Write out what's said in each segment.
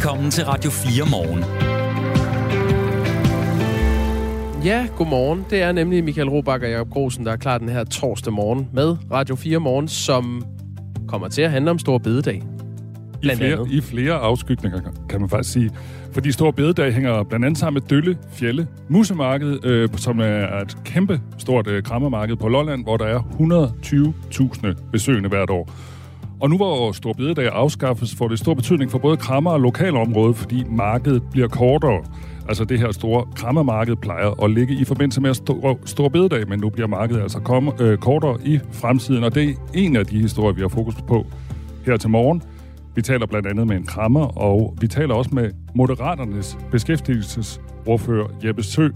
Velkommen til Radio 4 morgen. Ja, godmorgen. Det er nemlig Michael Robach og Jacob Grosen, der er klar den her torsdag morgen med Radio 4 morgen, som kommer til at handle om Stor Bededag. I flere, I flere afskygninger, kan man faktisk sige. Fordi Stor Bededag hænger blandt andet sammen med Dølle Fjelle Musemarked, øh, som er et kæmpe stort øh, krammermarked på Lolland, hvor der er 120.000 besøgende hvert år. Og nu hvor Stor Bededag afskaffes, får det stor betydning for både krammer og lokalområdet, fordi markedet bliver kortere. Altså det her store krammermarked plejer at ligge i forbindelse med Stor, stor Bededag, men nu bliver markedet altså kom, øh, kortere i fremtiden, og det er en af de historier, vi har fokus på her til morgen. Vi taler blandt andet med en krammer, og vi taler også med Moderaternes beskæftigelsesordfører Jeppe Sø.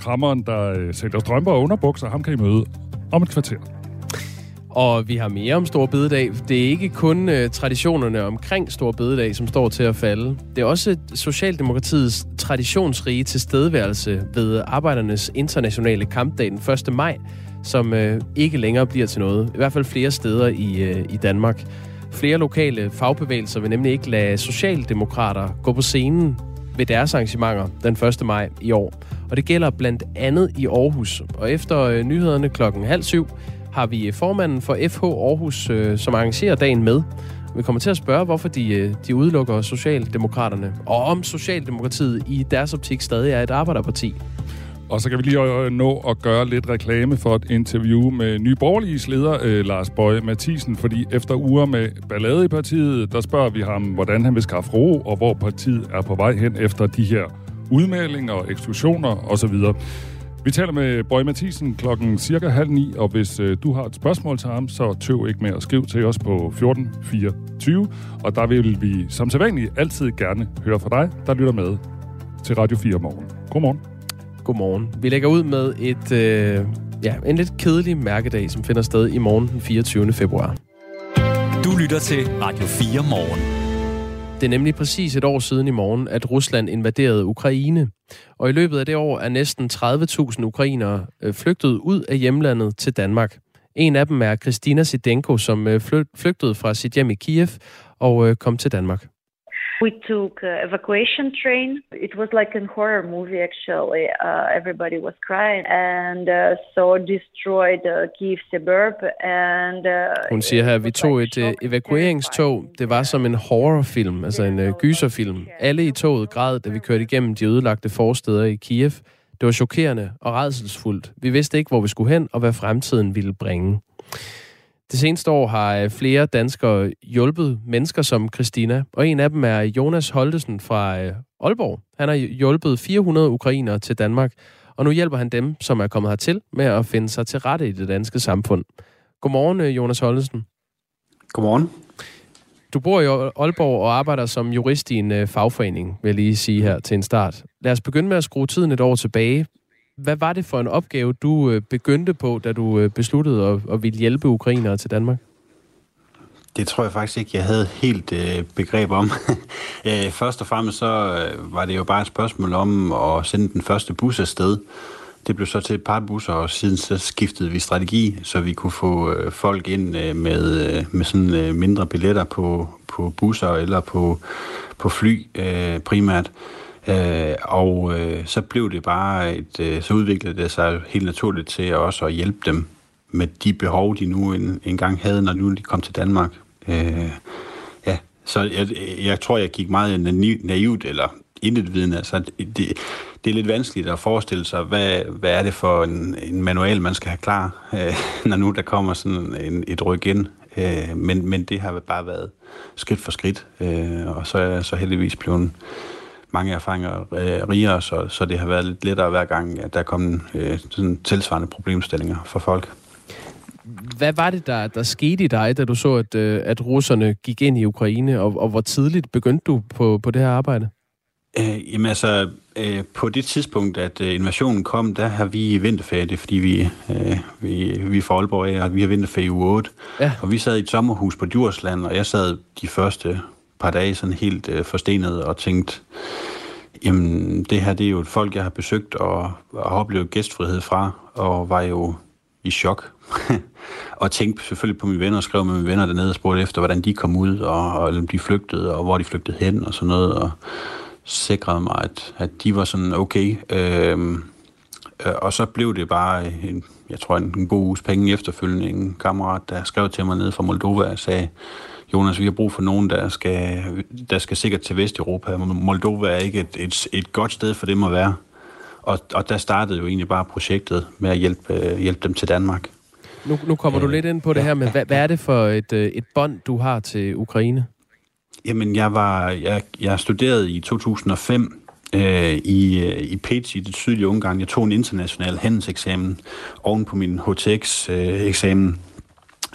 Krammeren, der øh, sælger strømper og underbukser, ham kan I møde om et kvarter. Og vi har mere om Stor Bededag. Det er ikke kun øh, traditionerne omkring Stor Bededag, som står til at falde. Det er også Socialdemokratiets traditionsrige tilstedeværelse ved Arbejdernes Internationale Kampdag den 1. maj, som øh, ikke længere bliver til noget. I hvert fald flere steder i, øh, i Danmark. Flere lokale fagbevægelser vil nemlig ikke lade socialdemokrater gå på scenen ved deres arrangementer den 1. maj i år. Og det gælder blandt andet i Aarhus. Og efter øh, nyhederne klokken halv syv har vi eh, formanden for FH Aarhus, øh, som arrangerer dagen med. Vi kommer til at spørge, hvorfor de, eh, de udelukker Socialdemokraterne, og om Socialdemokratiet i deres optik stadig er et arbejderparti. Og så kan vi lige øh, nå at gøre lidt reklame for et interview med Nye Borgerliges leder, øh, Lars Bøje Mathisen, fordi efter uger med ballade i partiet, der spørger vi ham, hvordan han vil skaffe ro, og hvor partiet er på vej hen efter de her udmeldinger, eksklusioner osv. Vi taler med Bøje Mathisen klokken cirka halv ni, og hvis øh, du har et spørgsmål til ham, så tøv ikke med at skrive til os på 1424, og der vil vi som sædvanligt altid gerne høre fra dig, der lytter med til Radio 4 morgen. Godmorgen. Godmorgen. Vi lægger ud med et, øh, ja, en lidt kedelig mærkedag, som finder sted i morgen den 24. februar. Du lytter til Radio 4 morgen. Det er nemlig præcis et år siden i morgen, at Rusland invaderede Ukraine. Og i løbet af det år er næsten 30.000 ukrainere øh, flygtet ud af hjemlandet til Danmark. En af dem er Kristina Sidenko, som øh, flygtede fra sit hjem i Kiev og øh, kom til Danmark. We took uh, evacuation train. It was like a horror movie, actually. Uh, everybody was crying and uh, so destroyed uh, Kiev suburb. And, uh, Hun siger her, vi tog et uh, evakueringstog. Det var som en horrorfilm, altså en uh, gyserfilm. Alle i toget græd, da vi kørte igennem de ødelagte forsteder i Kiev. Det var chokerende og redselsfuldt. Vi vidste ikke, hvor vi skulle hen og hvad fremtiden ville bringe. Det seneste år har øh, flere danskere hjulpet mennesker som Christina, og en af dem er Jonas Holtesen fra øh, Aalborg. Han har hjulpet 400 ukrainere til Danmark, og nu hjælper han dem, som er kommet hertil, med at finde sig til rette i det danske samfund. Godmorgen, øh, Jonas Holtesen. Godmorgen. Du bor i Aalborg og arbejder som jurist i en fagforening, vil jeg lige sige her til en start. Lad os begynde med at skrue tiden et år tilbage. Hvad var det for en opgave, du øh, begyndte på, da du øh, besluttede at, at ville hjælpe ukrainere til Danmark? Det tror jeg faktisk ikke, jeg havde helt øh, begreb om. Øh, først og fremmest så øh, var det jo bare et spørgsmål om at sende den første bus afsted. Det blev så til et par busser, og siden så skiftede vi strategi, så vi kunne få øh, folk ind øh, med, øh, med sådan øh, mindre billetter på, på busser eller på, på fly øh, primært. Øh, Øh, og øh, så blev det bare et, øh, så udviklede det sig helt naturligt til også at hjælpe dem med de behov, de nu en, engang havde, når nu de kom til Danmark. Øh, ja, så jeg, jeg tror, jeg gik meget naivt, eller intetvidende. Altså, det, det er lidt vanskeligt at forestille sig, hvad, hvad er det for en, en manual, man skal have klar, øh, når nu der kommer sådan en, et ryk ind. Øh, men, men det har bare været skridt for skridt, øh, og så er jeg så heldigvis blevet mange erfaringer øh, rigere, så, så det har været lidt lettere hver gang, at der er kommet øh, sådan tilsvarende problemstillinger for folk. Hvad var det, der, der skete i dig, da du så, at, øh, at russerne gik ind i Ukraine, og, og hvor tidligt begyndte du på, på det her arbejde? Øh, jamen altså, øh, på det tidspunkt, at øh, invasionen kom, der har vi vinterferie, det er fordi vi, øh, vi, vi er fra Aalborg og vi har vinterferie i uge 8. Ja. Og vi sad i et sommerhus på Djursland, og jeg sad de første par dage sådan helt øh, forstenet og tænkt, jamen det her det er jo et folk, jeg har besøgt og, og oplevet gæstfrihed fra, og var jo i chok. og tænkte selvfølgelig på mine venner og skrev med mine venner dernede og spurgte efter, hvordan de kom ud, og, og om de flygtede, og hvor de flygtede hen og sådan noget. Og sikrede mig, at, at de var sådan okay. Øhm, øh, og så blev det bare, en, jeg tror, en, en god uges penge efterfølgende. En kammerat, der skrev til mig nede fra Moldova og sagde, Jonas, vi har brug for nogen, der skal, der skal sikkert til Vesteuropa. Moldova er ikke et, et, et godt sted for dem at være. Og, og der startede jo egentlig bare projektet med at hjælpe, hjælpe dem til Danmark. Nu, nu kommer du lidt ind på det her, men hvad, hvad er det for et, øh, et bånd, du har til Ukraine? Jamen, jeg var jeg, jeg studerede i 2005 øh, i, øh, i Peć i det sydlige Ungarn. Jeg tog en international handelseksamen oven på min HTX-eksamen. Øh,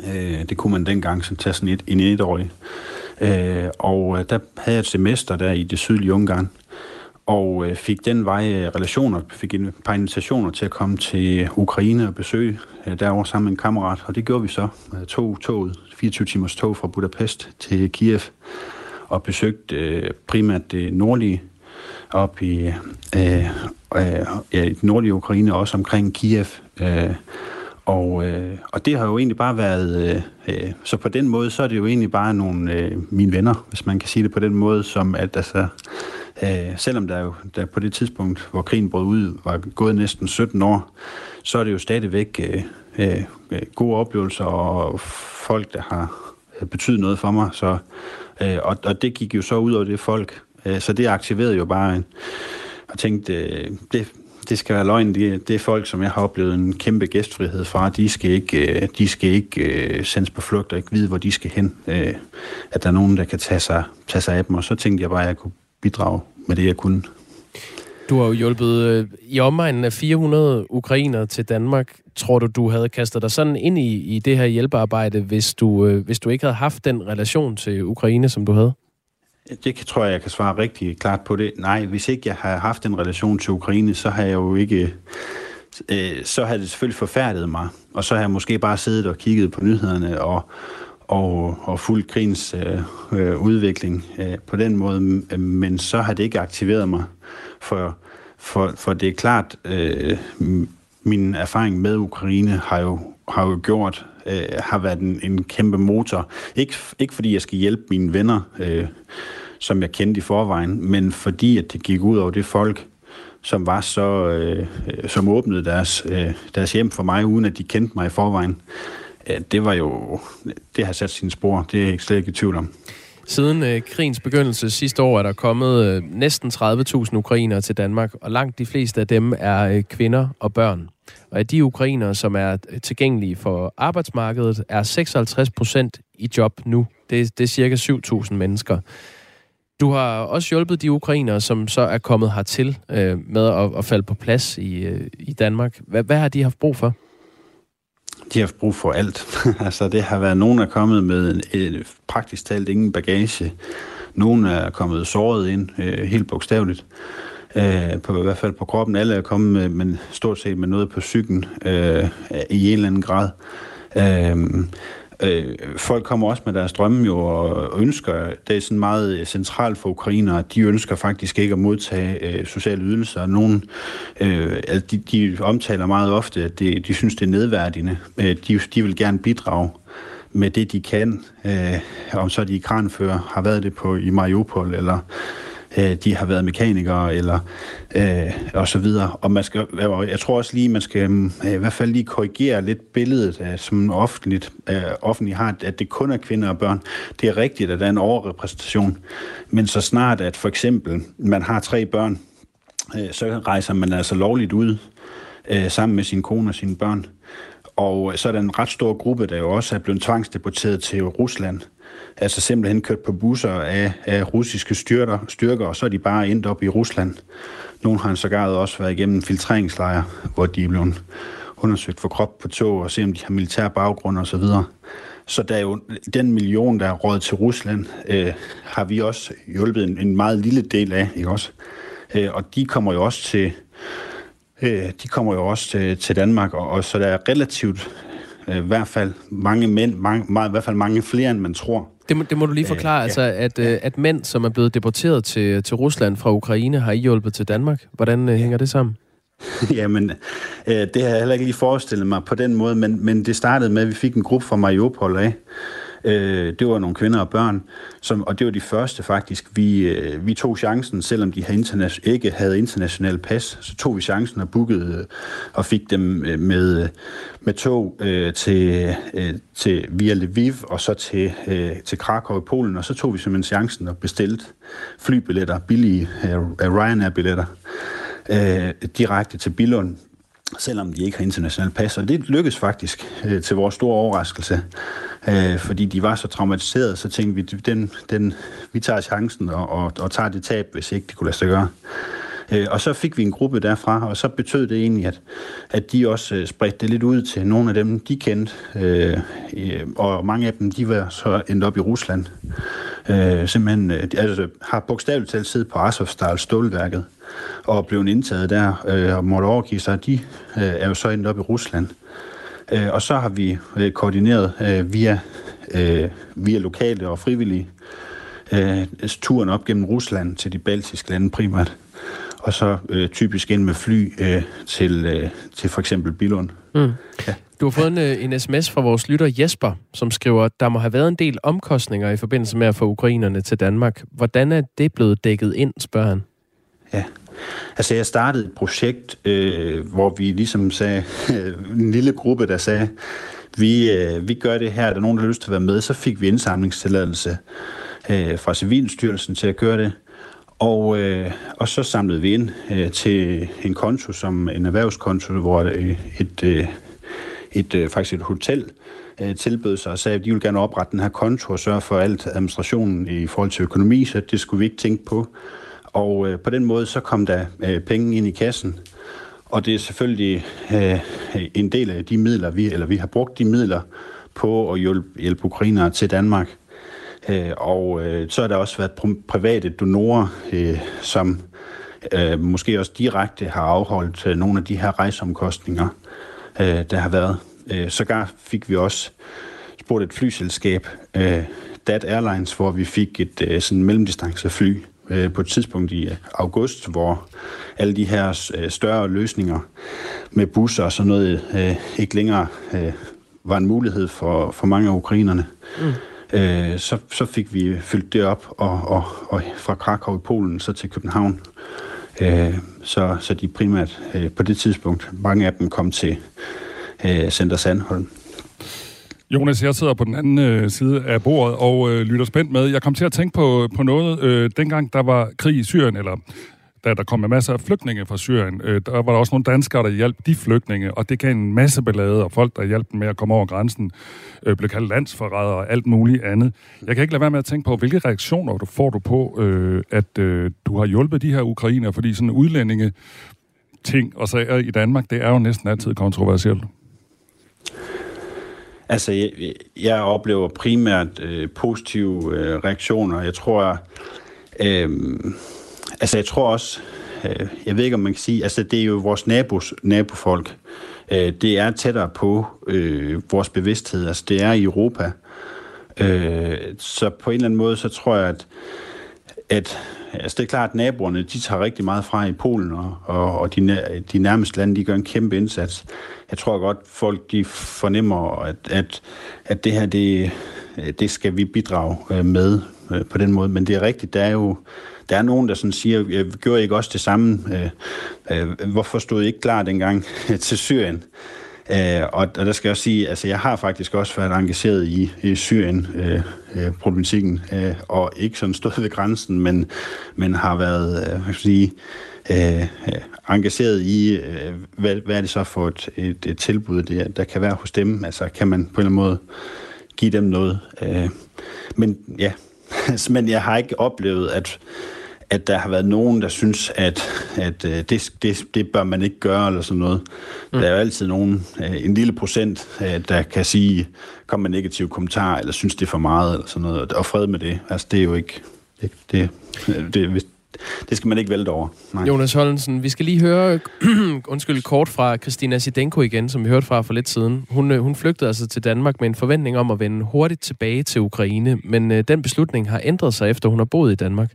Øh, det kunne man dengang så tage sådan et, en etårig. Øh, og øh, der havde jeg et semester der i det sydlige Ungarn, og øh, fik den vej øh, relationer, fik en par invitationer til at komme til Ukraine og besøge øh, derovre sammen med en kammerat, og det gjorde vi så. Øh, tog toget, 24 timers tog fra Budapest til Kiev, og besøgte øh, primært det nordlige op i øh, øh, ja, nordlige Ukraine, også omkring Kiev. Øh, og, øh, og det har jo egentlig bare været, øh, øh, så på den måde, så er det jo egentlig bare nogle øh, mine venner, hvis man kan sige det på den måde, som at altså, øh, selvom der jo der på det tidspunkt, hvor krigen brød ud, var gået næsten 17 år, så er det jo stadigvæk øh, øh, gode oplevelser og folk, der har betydet noget for mig. Så, øh, og, og det gik jo så ud over det folk, øh, så det aktiverede jo bare en, og tænkte, øh, det, det skal være løgn. Det, det er folk, som jeg har oplevet en kæmpe gæstfrihed fra. De skal ikke, øh, de skal ikke øh, sendes på flugt og ikke vide, hvor de skal hen. Øh, at der er nogen, der kan tage sig, tage sig af dem. Og så tænkte jeg bare, at jeg kunne bidrage med det, jeg kunne. Du har jo hjulpet i omegnen af 400 ukrainer til Danmark. Tror du, du havde kastet dig sådan ind i, i det her hjælpearbejde, hvis du, hvis du ikke havde haft den relation til Ukraine, som du havde? Det tror jeg, jeg kan svare rigtig klart på det. Nej, hvis ikke jeg har haft en relation til Ukraine, så har jeg jo ikke... Øh, så havde det selvfølgelig forfærdet mig. Og så har jeg måske bare siddet og kigget på nyhederne og, og, og fuldt krigens øh, øh, udvikling øh, på den måde. Men så har det ikke aktiveret mig. For, for, for det er klart, øh, min erfaring med Ukraine har jo, har jo gjort, øh, har været en, en kæmpe motor. Ikke, ikke fordi jeg skal hjælpe mine venner, øh, som jeg kendte i forvejen, men fordi at det gik ud over det folk, som var så, øh, øh som åbnede deres, øh, deres hjem for mig, uden at de kendte mig i forvejen. Øh, det var jo, det har sat sine spor, det er jeg slet ikke i tvivl om. Siden øh, krigens begyndelse sidste år er der kommet øh, næsten 30.000 ukrainere til Danmark, og langt de fleste af dem er øh, kvinder og børn. Og af de ukrainere, som er øh, tilgængelige for arbejdsmarkedet, er 56 procent i job nu. Det, det er cirka 7.000 mennesker. Du har også hjulpet de ukrainere, som så er kommet hertil øh, med at, at falde på plads i, øh, i Danmark. Hvad, hvad har de haft brug for? De har haft brug for alt. altså, det har været nogen, der er kommet med en, en, praktisk talt ingen bagage. Nogen er kommet såret ind, øh, helt bogstaveligt. Øh, på, I hvert fald på kroppen. Alle er kommet med, men stort set med noget på psyken øh, i en eller anden grad. Øh, Øh, folk kommer også med deres drømme jo og ønsker, det er sådan meget øh, centralt for ukrainere, de ønsker faktisk ikke at modtage øh, sociale ydelser. Nogen, øh, altså, de, de omtaler meget ofte, at de, de synes, det er nedværdigende. Øh, de, de vil gerne bidrage med det, de kan. Øh, om så de i kranfører har været det på i Mariupol, eller øh, de har været mekanikere eller øh, og så videre. Og man skal, jeg tror også lige, man skal mm, øh, i hvert fald lige korrigere lidt billedet, øh, som offentligt, øh, offentligt har, at det kun er kvinder og børn. Det er rigtigt, at der er en overrepræsentation. Men så snart, at for eksempel man har tre børn, øh, så rejser man altså lovligt ud øh, sammen med sin kone og sine børn. Og så er der en ret stor gruppe, der jo også er blevet tvangsdeporteret til Rusland altså simpelthen kørt på busser af, af russiske styrker, styrker, og så er de bare endt op i Rusland. Nogle har sågar også været igennem filtreringslejre, hvor de er blevet undersøgt for krop på tog, og se om de har militær baggrund osv. Så, så der er jo den million, der er råd til Rusland, øh, har vi også hjulpet en, en meget lille del af, ikke også? Øh, og de kommer jo også til, øh, de kommer jo også til, til Danmark, og, og så der er relativt øh, i hvert fald mange mænd, mange, meget, i hvert fald mange flere, end man tror. Det må, det må du lige øh, forklare, øh, altså, at, ja. at mænd, som er blevet deporteret til, til Rusland fra Ukraine, har I hjulpet til Danmark. Hvordan øh, hænger det sammen? Jamen, øh, det har jeg heller ikke lige forestillet mig på den måde, men, men det startede med, at vi fik en gruppe fra Mariupol af. Øh, det var nogle kvinder og børn, som, og det var de første faktisk. Vi, øh, vi tog chancen, selvom de havde ikke havde international pas, så tog vi chancen og bookede øh, og fik dem øh, med, øh, med tog øh, til, øh, til via Lviv og så til, øh, til Krakow i Polen, og så tog vi simpelthen chancen og bestilte flybilletter, billige øh, Ryanair-billetter øh, direkte til Billund, selvom de ikke har international pas. Og det lykkedes faktisk øh, til vores store overraskelse, øh, fordi de var så traumatiseret, så tænkte vi, den, den, vi tager chancen og, og, og tager det tab, hvis ikke det kunne lade sig gøre. Øh, og så fik vi en gruppe derfra, og så betød det egentlig, at, at de også øh, spredte det lidt ud til nogle af dem, de kendte. Øh, øh og mange af dem, de var så endt op i Rusland. Øh, simpelthen, øh, altså, har bogstaveligt talt siddet på Azovstal stålværket og blev indtaget der øh, og måtte overgive sig. De øh, er jo så endt op i Rusland. Øh, og så har vi øh, koordineret øh, via, øh, via lokale og frivillige øh, turen op gennem Rusland til de baltiske lande primært og så øh, typisk ind med fly øh, til, øh, til for eksempel Bilund. Mm. Ja. Du har fået en, en sms fra vores lytter Jesper, som skriver, at der må have været en del omkostninger i forbindelse med at få ukrainerne til Danmark. Hvordan er det blevet dækket ind, spørger han? Ja, altså jeg startede et projekt, øh, hvor vi ligesom sagde, en lille gruppe, der sagde, vi, øh, vi gør det her, er der nogen, der har lyst til at være med, så fik vi indsamlingstilladelse øh, fra Civilstyrelsen til at gøre det. Og, øh, og så samlede vi ind øh, til en konto, som en erhvervskonto, hvor et, et, øh, et, øh, faktisk et hotel øh, tilbød sig og sagde, at de ville gerne oprette den her konto og sørge for alt administrationen i forhold til økonomi, så det skulle vi ikke tænke på. Og øh, på den måde så kom der øh, penge ind i kassen, og det er selvfølgelig øh, en del af de midler, vi, eller vi har brugt de midler på at hjælpe, hjælpe ukrainere til Danmark. Øh, og øh, så har der også været private donorer, øh, som øh, måske også direkte har afholdt øh, nogle af de her rejseomkostninger, øh, der har været. Øh, sågar fik vi også spurgt et flyselskab, øh, Dat Airlines, hvor vi fik et øh, sådan mellemdistancefly øh, på et tidspunkt i august, hvor alle de her øh, større løsninger med busser og sådan noget øh, ikke længere øh, var en mulighed for, for mange af ukrainerne. Mm øh, så, så fik vi fyldt det op, og, og, og fra Krakow i Polen så til København. Øh, så, så de primært øh, på det tidspunkt, mange af dem kom til øh, Center Sandholm. Jonas, jeg sidder på den anden øh, side af bordet og øh, lytter spændt med. Jeg kom til at tænke på, på noget, øh, dengang der var krig i Syrien, eller da der kom en masse af flygtninge fra Syrien, øh, der var der også nogle danskere, der hjalp de flygtninge, og det gav en masse ballade, og folk, der hjalp dem med at komme over grænsen, øh, blev kaldt landsforrædere og alt muligt andet. Jeg kan ikke lade være med at tænke på, hvilke reaktioner du får du på, øh, at øh, du har hjulpet de her ukrainer, fordi sådan udlændinge ting og sager i Danmark, det er jo næsten altid kontroversielt. Altså, jeg, jeg oplever primært øh, positive øh, reaktioner. Jeg tror, øh, Altså, jeg tror også, øh, jeg ved ikke, om man kan sige, altså, det er jo vores nabos, nabofolk. Øh, det er tættere på øh, vores bevidsthed. Altså, det er i Europa. Øh, så på en eller anden måde, så tror jeg, at, at altså, det er klart, at naboerne, de tager rigtig meget fra i Polen, og, og, og de, de nærmeste lande, de gør en kæmpe indsats. Jeg tror godt, folk de fornemmer, at, at, at det her, det, det skal vi bidrage øh, med øh, på den måde. Men det er rigtigt, der er jo der er nogen, der sådan siger, jeg gjorde ikke også det samme? Øh, hvorfor stod I ikke klar dengang til Syrien? Øh, og, og der skal jeg også sige, altså jeg har faktisk også været engageret i, i Syrien-problematikken, øh, øh, øh, og ikke sådan stået ved grænsen, men, men har været, øh, hvad skal sige, øh, engageret i, øh, hvad, hvad er det så for et, et, et tilbud, der, der kan være hos dem? Altså kan man på en eller anden måde give dem noget? Øh, men ja, men jeg har ikke oplevet, at at der har været nogen, der synes, at, at øh, det, det, det bør man ikke gøre, eller sådan noget. Mm. Der er jo altid nogen, øh, en lille procent, øh, der kan sige, kom med negative kommentarer, eller synes, det er for meget, eller sådan noget, og fred med det. Altså, det er jo ikke... Det, det, det, det skal man ikke vælte over. Nej. Jonas Hollensen, vi skal lige høre, undskyld, kort fra Christina Sidenko igen, som vi hørte fra for lidt siden. Hun, hun flygtede altså til Danmark med en forventning om at vende hurtigt tilbage til Ukraine, men øh, den beslutning har ændret sig, efter hun har boet i Danmark.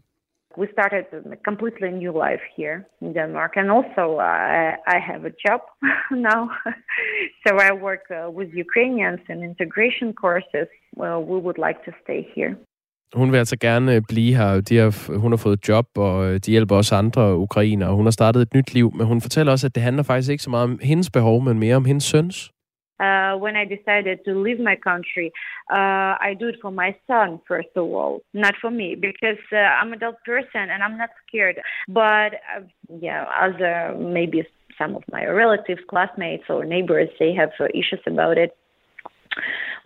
We started a completely new life here in Denmark, and also uh, I, I have a job now. so I work uh, with Ukrainians in integration courses. Well, we would like to stay here. Hun vil altså gerne øh, blive her. De har, hun har fået job, og øh, de hjælper også andre ukrainere. Hun har startet et nyt liv, men hun fortæller også, at det handler faktisk ikke så meget om hendes behov, men mere om hendes søns. Uh, when I decided to leave my country, uh, I do it for my son first of all, not for me, because uh, I'm an adult person and I'm not scared. But uh, yeah, other maybe some of my relatives, classmates, or neighbors, they have uh, issues about it.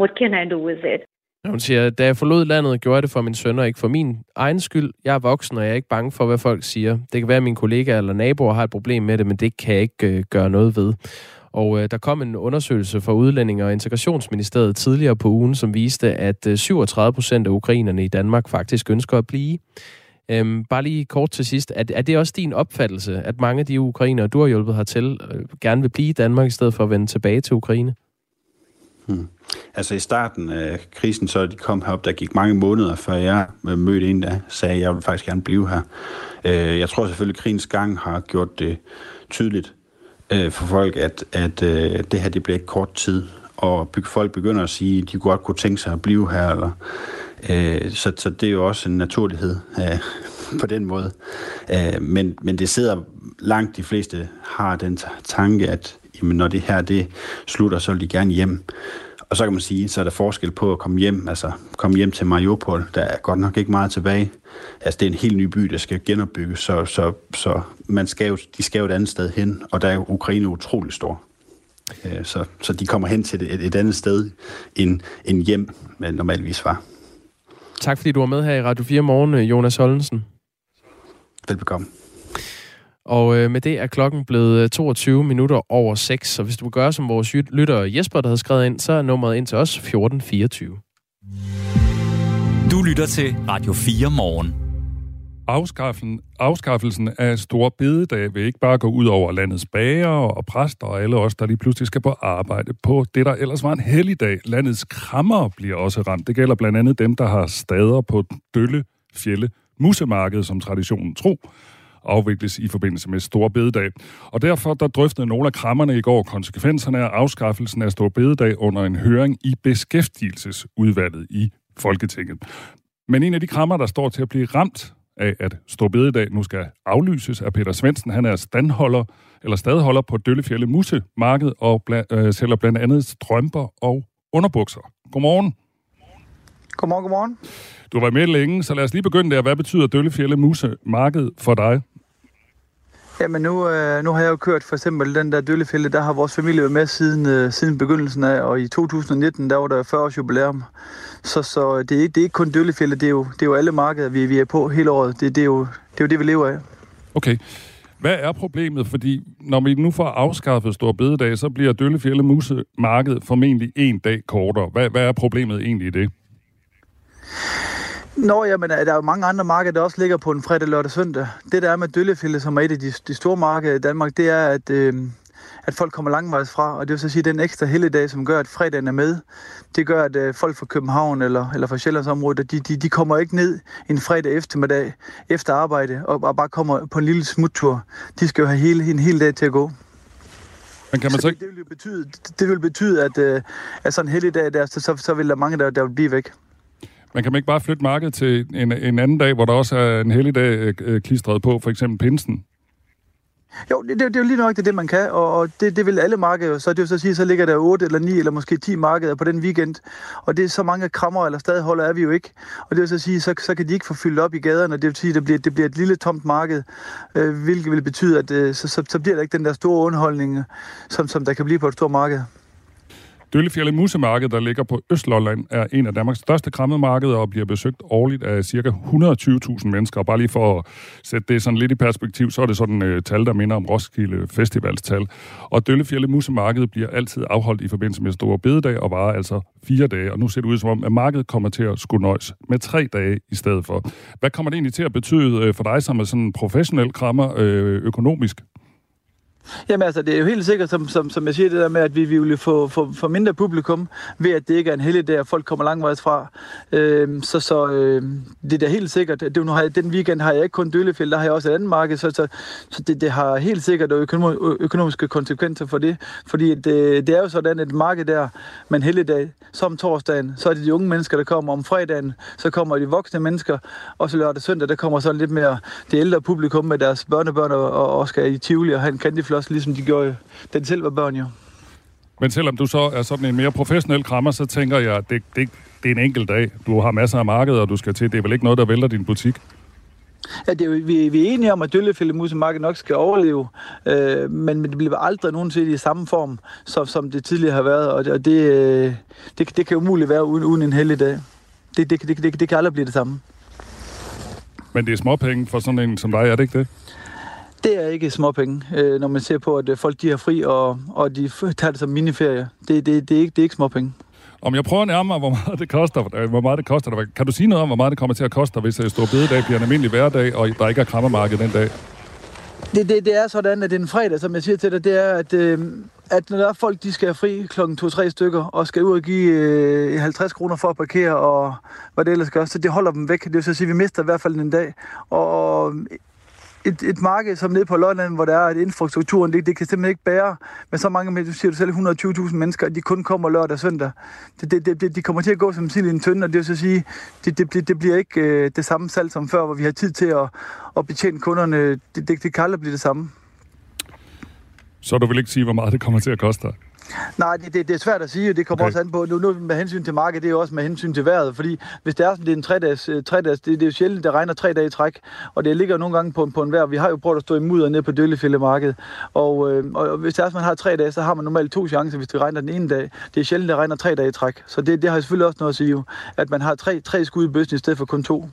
What can I do with it? Hun siger, da jeg forlod landet, gjorde jeg det for min søn og ikke for min egen skyld. Jeg er voksen, og jeg er ikke bange for, hvad folk siger. Det kan være, at mine kollegaer eller naboer har et problem med det, men det kan jeg ikke øh, gøre noget ved. Og øh, der kom en undersøgelse fra Udlændinge- og Integrationsministeriet tidligere på ugen, som viste, at øh, 37 procent af ukrainerne i Danmark faktisk ønsker at blive. Øhm, bare lige kort til sidst. Er, er det også din opfattelse, at mange af de ukrainere, du har hjulpet hertil, øh, gerne vil blive i Danmark i stedet for at vende tilbage til Ukraine? Hmm. Altså i starten af krisen, så de kom herop, der gik mange måneder, før jeg øh, mødte en, der sagde, at jeg vil faktisk gerne blive her. Øh, jeg tror selvfølgelig, at krigens gang har gjort det tydeligt øh, for folk, at, at øh, det her det bliver ikke kort tid. Og folk begynder at sige, at de godt kunne tænke sig at blive her. Eller, øh, så, så det er jo også en naturlighed øh, på den måde. Øh, men, men det sidder langt de fleste har den tanke, at jamen, når det her det slutter, så vil de gerne hjem. Og så kan man sige, så er der forskel på at komme hjem, altså komme hjem til Mariupol, der er godt nok ikke meget tilbage. Altså det er en helt ny by, der skal genopbygges, så, så, så man skal jo, de skal jo et andet sted hen, og der er Ukraine utrolig stor. Øh, så, så de kommer hen til et, et andet sted end, end hjem, man normalvis var. Tak fordi du var med her i Radio 4 morgen, Jonas Hollensen. Velbekomme. Og øh, med det er klokken blevet 22 øh, minutter over 6, så hvis du vil gøre som vores lytter Jesper, der havde skrevet ind, så er nummeret ind til os 1424. Du lytter til Radio 4 morgen. Afskaffelsen, afskaffelsen af store bededag vil ikke bare gå ud over landets bager og præster og alle os, der lige pludselig skal på arbejde på det, der ellers var en helligdag. Landets krammer bliver også ramt. Det gælder blandt andet dem, der har stader på Dølle Fjelle Musemarked, som traditionen tro afvikles i forbindelse med Stor Bededag. Og derfor der drøftede nogle af krammerne i går konsekvenserne af afskaffelsen af Stor Bededag under en høring i Beskæftigelsesudvalget i Folketinget. Men en af de krammer, der står til at blive ramt af, at Stor Bededag nu skal aflyses af Peter Svendsen. Han er standholder, eller stadholder på Døllefjælde Musse Marked og bla, øh, sælger blandt andet strømper og underbukser. Godmorgen. Godmorgen, godmorgen. Du var med længe, så lad os lige begynde der. Hvad betyder Døllefjælde Musse Marked for dig? Jamen nu, øh, nu har jeg jo kørt for eksempel den der døllefælde, der har vores familie været med siden, øh, siden begyndelsen af, og i 2019, der var der 40 års jubilæum. Så, så øh, det, er, ikke, det er ikke kun døllefælde, det er jo, det er jo alle markeder, vi, vi er på hele året. Det, det, er jo, det er jo det, vi lever af. Okay. Hvad er problemet? Fordi når vi nu får afskaffet Stor Bededag, så bliver Døllefjælde Musemarkedet formentlig en dag kortere. Hvad, hvad er problemet egentlig i det? Nå, jamen, der er jo mange andre markeder, der også ligger på en fredag, lørdag, søndag. Det der er med Døllefjælde, som er et af de, de store markeder i Danmark, det er, at, øh, at folk kommer langvejs fra, og det vil så sige, at den ekstra helligdag, som gør, at fredagen er med, det gør, at øh, folk fra København eller, eller fra Sjællandsområdet, de, de, de kommer ikke ned en fredag eftermiddag efter arbejde, og, og bare kommer på en lille smuttur. De skal jo have hele, en hel dag til at gå. Men kan man så ikke... det, det, vil betyde, det vil betyde, at, øh, at sådan en helligdag der, så, så, så vil der mange, der, der vil blive væk. Man kan man ikke bare flytte markedet til en, en anden dag, hvor der også er en helligdag øh, øh, klistret på, for eksempel pinsen? Jo, det, det, det er jo lige nok det, det man kan, og, og det, det vil alle markeder. Så det vil så sige, så ligger der 8 eller 9 eller måske 10 markeder på den weekend, og det er så mange krammer eller stadholder er vi jo ikke. Og det vil så sige, så, så kan de ikke få fyldt op i gaderne, det vil sige, det bliver, det bliver et lille tomt marked, øh, hvilket vil betyde, at øh, så, så, så bliver der ikke den der store underholdning, som, som der kan blive på et stort marked. Døllefjælde Musemarked, der ligger på Østlolland, er en af Danmarks største krammemarkeder og bliver besøgt årligt af ca. 120.000 mennesker. Og bare lige for at sætte det sådan lidt i perspektiv, så er det sådan et uh, tal, der minder om Roskilde Festivals tal. Og Døllefjælde Musemarked bliver altid afholdt i forbindelse med Store Bededag og varer altså fire dage. Og nu ser det ud som om, at markedet kommer til at skulle nøjes med tre dage i stedet for. Hvad kommer det egentlig til at betyde uh, for dig som er sådan en professionel krammer uh, økonomisk? Jamen altså, det er jo helt sikkert, som, som, som jeg siger, det der med, at vi, vi vil få, få, få mindre publikum ved, at det ikke er en heldig dag, og folk kommer langvejs fra. Øh, så så øh, det er da helt sikkert. Det, nu har jeg, den weekend har jeg ikke kun Døllefjeld, der har jeg også et andet marked, så, så, så det, det har helt sikkert økonom, økonomiske konsekvenser for det. Fordi det, øh, det er jo sådan, et marked der med en heldig dag, som torsdagen, så er det de unge mennesker, der kommer om fredagen, så kommer de voksne mennesker, og så lørdag søndag, der kommer så lidt mere det ældre publikum med deres børnebørn og, og skal i Tivoli og have en candyfloss, ligesom de gjorde, da de selv var børn jo. Men selvom du så er sådan en mere professionel krammer, så tænker jeg, at det, det, det er en enkelt dag. Du har masser af markeder, og du skal til. Det er vel ikke noget, der vælter din butik? Ja, det er, vi, vi er enige om, at Døllefældemusemarkedet nok skal overleve, øh, men det bliver aldrig nogensinde i samme form, som, som det tidligere har været, og det, og det, øh, det, det kan umuligt være uden, uden en heldig dag. Det, det, det, det, det kan aldrig blive det samme. Men det er småpenge for sådan en som dig, er det ikke det? Det er ikke småpenge, øh, når man ser på, at øh, folk de har fri, og, og de tager det som miniferie. Det, det, det, er ikke, det er ikke småpenge. Om jeg prøver nærmere, hvor meget det koster, øh, hvor meget det koster Kan du sige noget om, hvor meget det kommer til at koste, hvis Stor Bededag bliver en almindelig hverdag, og der ikke er krammermarked den dag? Det, det, det er sådan, at det er en fredag, som jeg siger til dig, det er, at, øh, at når der er folk, de skal have fri klokken 2-3 stykker, og skal ud og give øh, 50 kroner for at parkere, og hvad det ellers gør, så det holder dem væk. Det vil så sige, at vi mister i hvert fald en dag. Og et, et marked som nede på Lolland, hvor der er et infrastrukturen, det, det kan simpelthen ikke bære med så mange, du siger du selv, 120.000 mennesker, at de kun kommer lørdag og søndag. Det, det, det, de kommer til at gå som sild i en tynde, og det vil så sige, det, det, det bliver ikke øh, det samme salg som før, hvor vi har tid til at, at betjene kunderne. Det, det, det kan aldrig blive det samme. Så du vil ikke sige, hvor meget det kommer til at koste Nej, det, det, det er svært at sige, det kommer okay. også an på, nu, nu med hensyn til markedet, det er jo også med hensyn til vejret, fordi hvis det er sådan, det er en tre dages, øh, tre dages det, det er jo sjældent, det regner tre dage i træk, og det ligger nogle gange på, på en vejr. Vi har jo prøvet at stå i mudder nede på Døllefældemarkedet, og, øh, og hvis det er sådan, man har tre dage, så har man normalt to chancer, hvis det regner den ene dag. Det er sjældent, det regner tre dage i træk, så det, det har selvfølgelig også noget at sige at man har tre, tre skud i bøssen i stedet for kun to.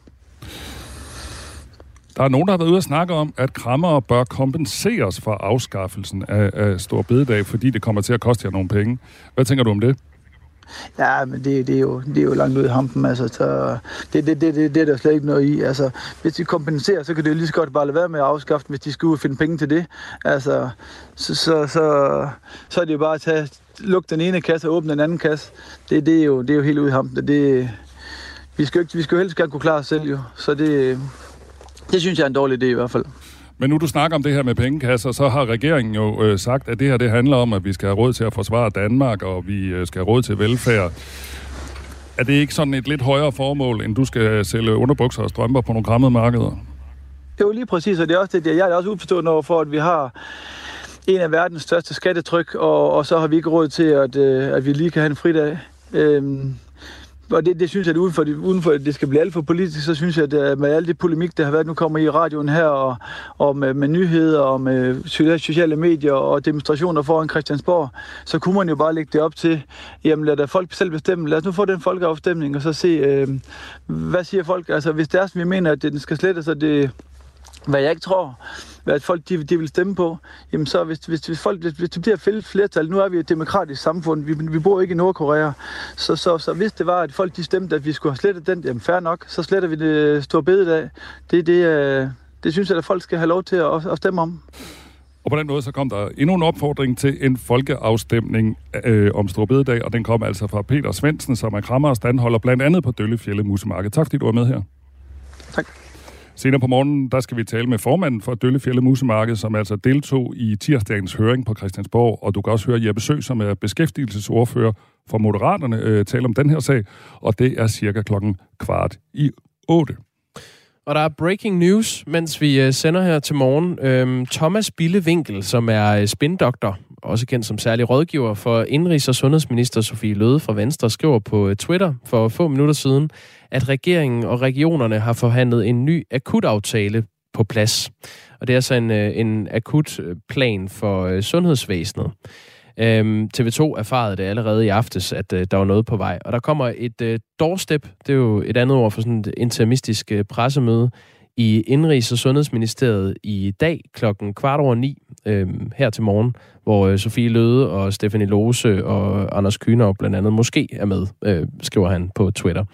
Der er nogen, der har været ude og snakke om, at krammere bør kompenseres for afskaffelsen af, af Stor Bededag, fordi det kommer til at koste jer nogle penge. Hvad tænker du om det? Ja, men det, det, er, jo, det er jo langt ud i hampen, altså. Så det, det, det, det, det er der slet ikke noget i. Altså, hvis de kompenserer, så kan det jo lige så godt bare lade være med at afskaffe hvis de skal ud og finde penge til det. Altså, så, så, så, så er det jo bare at tage, lukke den ene kasse og åbne den anden kasse. Det, det, er, jo, det er jo helt ud i hampen. Det, vi skal jo, ikke, vi skal jo helst gerne kunne klare os selv, jo. Så det, det synes jeg er en dårlig idé i hvert fald. Men nu du snakker om det her med pengekasser, så har regeringen jo øh, sagt, at det her det handler om, at vi skal have råd til at forsvare Danmark, og vi øh, skal have råd til velfærd. Er det ikke sådan et lidt højere formål, end du skal sælge underbukser og strømper på nogle krammede markeder? Det er jo lige præcis, og det er også det, jeg er også uforstående over for, at vi har en af verdens største skattetryk, og, og så har vi ikke råd til, at, øh, at vi lige kan have en fridag. Øhm, og det, det synes jeg, at uden for, det, uden for at det skal blive alt for politisk, så synes jeg, at øh, med alt det polemik, der har været, nu kommer i radioen her, og, og med, med nyheder, og med sociale medier, og demonstrationer foran Christiansborg, så kunne man jo bare lægge det op til, jamen lad da folk selv bestemme, lad os nu få den folkeafstemning, og så se, øh, hvad siger folk, altså hvis det er som vi mener, at den skal slettes, så det hvad jeg ikke tror, hvad folk de, de vil stemme på, jamen så hvis, hvis, hvis, folk, hvis, hvis det bliver flertal, nu er vi et demokratisk samfund, vi, vi bor ikke i Nordkorea, så, så, så hvis det var, at folk de stemte, at vi skulle have slettet den, jamen fair nok, så sletter vi det store bededag. Det, det, øh, det synes jeg, at folk skal have lov til at, at stemme om. Og på den måde så kom der endnu en opfordring til en folkeafstemning øh, om Stor Bededag, og den kom altså fra Peter Svendsen, som er krammer og standholder blandt andet på Døllefjælde Musemarked. Tak fordi du var med her. Tak. Senere på morgenen, der skal vi tale med formanden for Døllefjælde Musemarked, som altså deltog i tirsdagens høring på Christiansborg, og du kan også høre Jeppe Sø, som er beskæftigelsesordfører for Moderaterne, øh, tale om den her sag, og det er cirka klokken kvart i 8. Og der er breaking news, mens vi øh, sender her til morgen. Øhm, Thomas Billevinkel, som er øh, spindoktor, også kendt som særlig rådgiver for Indrigs- og Sundhedsminister Sofie Løde fra Venstre, skriver på øh, Twitter for få minutter siden, at regeringen og regionerne har forhandlet en ny akutaftale på plads. Og det er altså en, øh, en akut øh, plan for øh, sundhedsvæsenet. Øhm, TV2 erfarede det allerede i aftes, at øh, der var noget på vej. Og der kommer et øh, doorstep, det er jo et andet ord for sådan et intermistisk øh, pressemøde, i Indrigs- og Sundhedsministeriet i dag klokken kvart over ni øh, her til morgen, hvor øh, Sofie Løde og Stefanie Lose og Anders Kynov blandt andet måske er med, øh, skriver han på Twitter.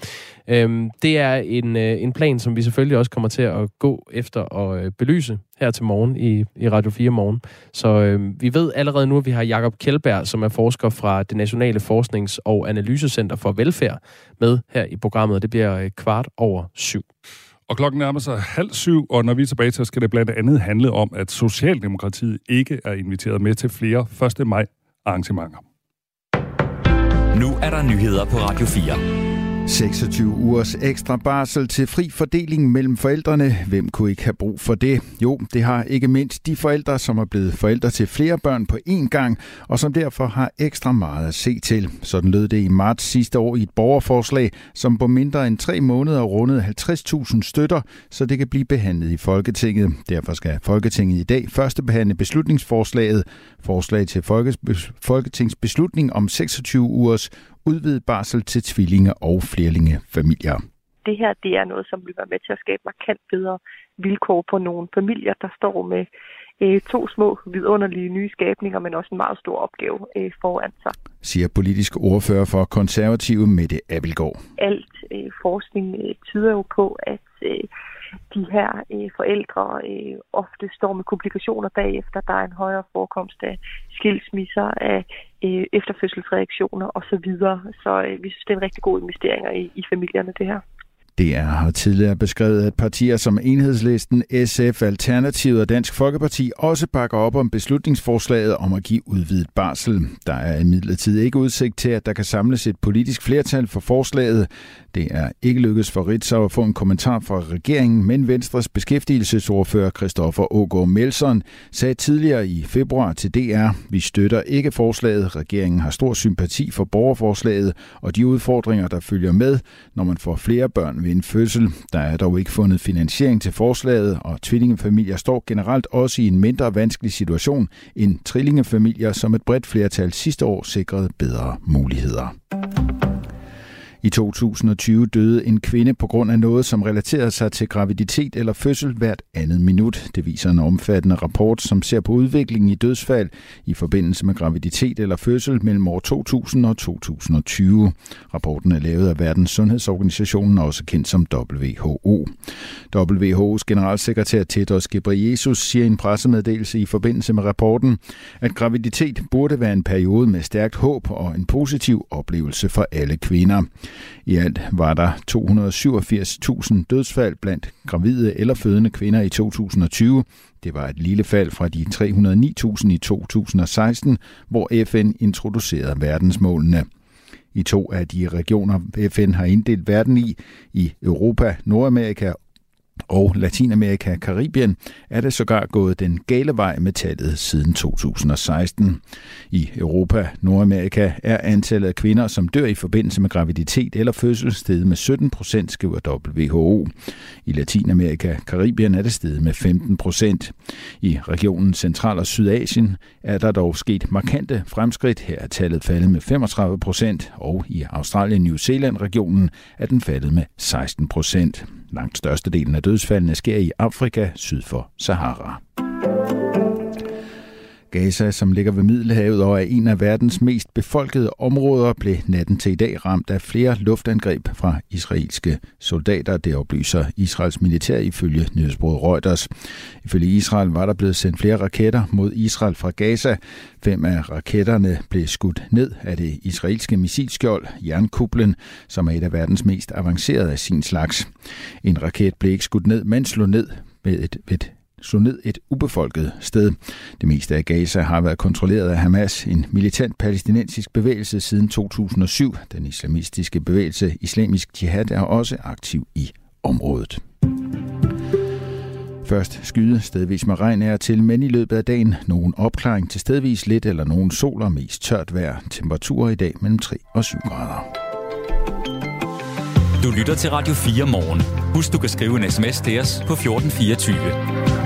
Øh, det er en, øh, en plan, som vi selvfølgelig også kommer til at gå efter og øh, belyse her til morgen i, i Radio 4 morgen. Så øh, vi ved allerede nu, at vi har Jakob Kjeldberg, som er forsker fra det Nationale Forsknings- og Analysecenter for Velfærd, med her i programmet. Det bliver øh, kvart over syv. Og klokken nærmer sig halv syv, og når vi er tilbage til, skal det blandt andet handle om, at Socialdemokratiet ikke er inviteret med til flere 1. maj arrangementer. Nu er der nyheder på Radio 4. 26 ugers ekstra barsel til fri fordeling mellem forældrene. Hvem kunne ikke have brug for det? Jo, det har ikke mindst de forældre, som er blevet forældre til flere børn på én gang, og som derfor har ekstra meget at se til. Sådan lød det i marts sidste år i et borgerforslag, som på mindre end tre måneder rundede 50.000 støtter, så det kan blive behandlet i Folketinget. Derfor skal Folketinget i dag første behandle beslutningsforslaget. Forslag til Folketingsbeslutning om 26 ugers udvidet barsel til tvillinge- og flerlingefamilier. Det her det er noget, som vil være med til at skabe markant bedre vilkår på nogle familier, der står med øh, to små vidunderlige nye skabninger, men også en meget stor opgave øh, foran sig. Siger politisk ordfører for konservative Mette Abelgaard. Alt øh, forskning øh, tyder jo på, at øh, de her øh, forældre øh, ofte står med komplikationer bagefter. Der er en højere forekomst af skilsmisser, af øh, efterfødselsreaktioner osv. Så øh, vi synes, det er en rigtig god investering i, i familierne, det her. DR har tidligere beskrevet, at partier som Enhedslisten, SF, Alternativet og Dansk Folkeparti også bakker op om beslutningsforslaget om at give udvidet barsel. Der er imidlertid ikke udsigt til, at der kan samles et politisk flertal for forslaget. Det er ikke lykkedes for Ritzau at få en kommentar fra regeringen, men Venstres beskæftigelsesordfører Christoffer Ågaard Melson sagde tidligere i februar til DR, vi støtter ikke forslaget. Regeringen har stor sympati for borgerforslaget og de udfordringer, der følger med, når man får flere børn ved en fødsel. Der er dog ikke fundet finansiering til forslaget, og tvillingefamilier står generelt også i en mindre vanskelig situation end trillingefamilier, som et bredt flertal sidste år sikrede bedre muligheder. I 2020 døde en kvinde på grund af noget, som relaterede sig til graviditet eller fødsel hvert andet minut. Det viser en omfattende rapport, som ser på udviklingen i dødsfald i forbindelse med graviditet eller fødsel mellem år 2000 og 2020. Rapporten er lavet af Verdens Sundhedsorganisationen, også kendt som WHO. WHO's generalsekretær Tedros Ghebreyesus siger i en pressemeddelelse i forbindelse med rapporten, at graviditet burde være en periode med stærkt håb og en positiv oplevelse for alle kvinder. I alt var der 287.000 dødsfald blandt gravide eller fødende kvinder i 2020. Det var et lille fald fra de 309.000 i 2016, hvor FN introducerede verdensmålene. I to af de regioner, FN har inddelt verden i, i Europa, Nordamerika og Latinamerika og Karibien er det sågar gået den gale vej med tallet siden 2016. I Europa, Nordamerika er antallet af kvinder, som dør i forbindelse med graviditet eller fødsel, steget med 17 procent, skriver WHO. I Latinamerika og Karibien er det steget med 15 procent. I regionen Central- og Sydasien er der dog sket markante fremskridt. Her er tallet faldet med 35 procent, og i Australien-New Zealand-regionen er den faldet med 16 procent. Langt størstedelen af dødsfaldene sker i Afrika syd for Sahara. Gaza, som ligger ved Middelhavet og er en af verdens mest befolkede områder, blev natten til i dag ramt af flere luftangreb fra israelske soldater. Det oplyser Israels militær ifølge nyhedsbruget Reuters. Ifølge Israel var der blevet sendt flere raketter mod Israel fra Gaza. Fem af raketterne blev skudt ned af det israelske missilskjold Jernkublen, som er et af verdens mest avancerede af sin slags. En raket blev ikke skudt ned, men slog ned med et, et slog ned et ubefolket sted. Det meste af Gaza har været kontrolleret af Hamas, en militant palæstinensisk bevægelse siden 2007. Den islamistiske bevægelse Islamisk Jihad er også aktiv i området. Først skyde stedvis med regn er til, men i løbet af dagen nogen opklaring til stedvis lidt eller nogen sol og mest tørt vejr. Temperaturer i dag mellem 3 og 7 grader. Du lytter til Radio 4 morgen. Husk, du kan skrive en sms til os på 1424.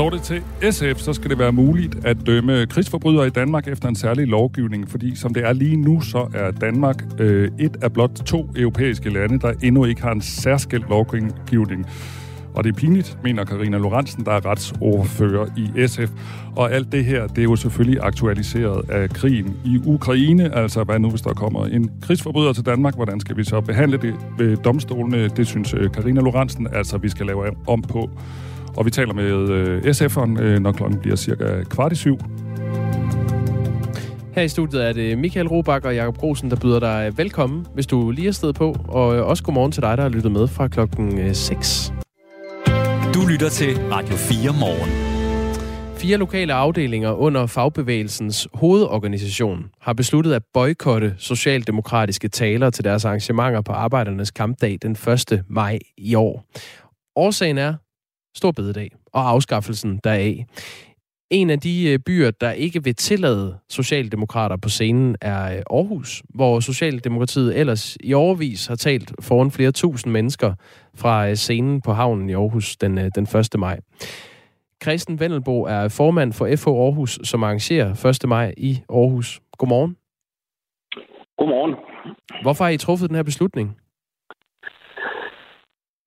Står det til SF, så skal det være muligt at dømme krigsforbrydere i Danmark efter en særlig lovgivning, fordi som det er lige nu, så er Danmark øh, et af blot to europæiske lande, der endnu ikke har en særskilt lovgivning. Og det er pinligt, mener Karina Lorentzen, der er retsordfører i SF. Og alt det her, det er jo selvfølgelig aktualiseret af krigen i Ukraine. Altså, hvad nu hvis der kommer en krigsforbryder til Danmark? Hvordan skal vi så behandle det ved domstolene? Det synes øh, Karina Lorentzen, altså vi skal lave om på. Og vi taler med øh, SF'eren, øh, når klokken bliver cirka kvart i syv. Her i studiet er det Michael Robach og Jakob Grosen, der byder dig velkommen, hvis du lige er sted på. Og også godmorgen til dig, der har lyttet med fra klokken 6. Du lytter til Radio 4 morgen. Fire lokale afdelinger under fagbevægelsens hovedorganisation har besluttet at boykotte socialdemokratiske taler til deres arrangementer på Arbejdernes Kampdag den 1. maj i år. Årsagen er Stor Bededag og afskaffelsen deraf. En af de øh, byer, der ikke vil tillade socialdemokrater på scenen, er øh, Aarhus, hvor Socialdemokratiet ellers i overvis har talt foran flere tusind mennesker fra øh, scenen på havnen i Aarhus den, den 1. maj. Christen Vendelbo er formand for FH Aarhus, som arrangerer 1. maj i Aarhus. Godmorgen. Godmorgen. Hvorfor har I truffet den her beslutning?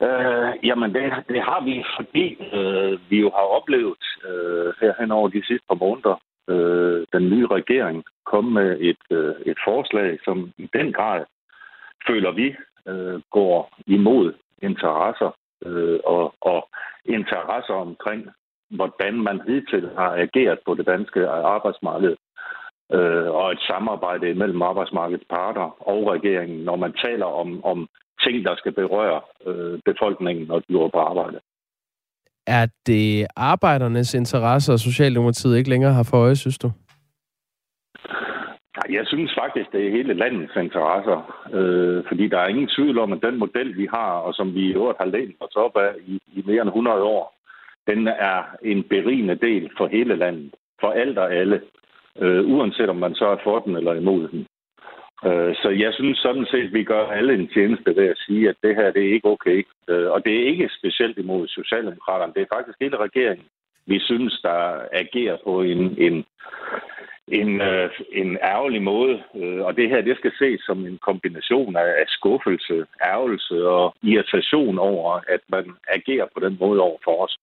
Øh, jamen, det, det har vi, fordi øh, vi jo har oplevet øh, her hen over de sidste par måneder, øh, den nye regering kom med et, øh, et forslag, som i den grad føler vi øh, går imod interesser øh, og, og interesser omkring, hvordan man hidtil har ageret på det danske arbejdsmarked øh, og et samarbejde mellem arbejdsmarkedets parter og regeringen, når man taler om, om ting, der skal berøre øh, befolkningen, når de er på arbejde. Er det arbejdernes interesser, Socialdemokratiet ikke længere har for øje, synes du? Jeg synes faktisk, det er hele landets interesser, øh, fordi der er ingen tvivl om, at den model, vi har, og som vi i øvrigt har lænt os op af i, i mere end 100 år, den er en berigende del for hele landet, for alt og alle, øh, uanset om man så er for den eller imod den. Øh, så jeg synes sådan set, at vi gør alle en tjeneste ved at sige, at det her det er ikke okay. Øh, og det er ikke specielt imod Socialdemokraterne. Det er faktisk hele regeringen, vi synes, der agerer på en, en, en, øh, en ærgerlig måde. Øh, og det her, det skal ses som en kombination af skuffelse, ærgelse og irritation over, at man agerer på den måde over for os.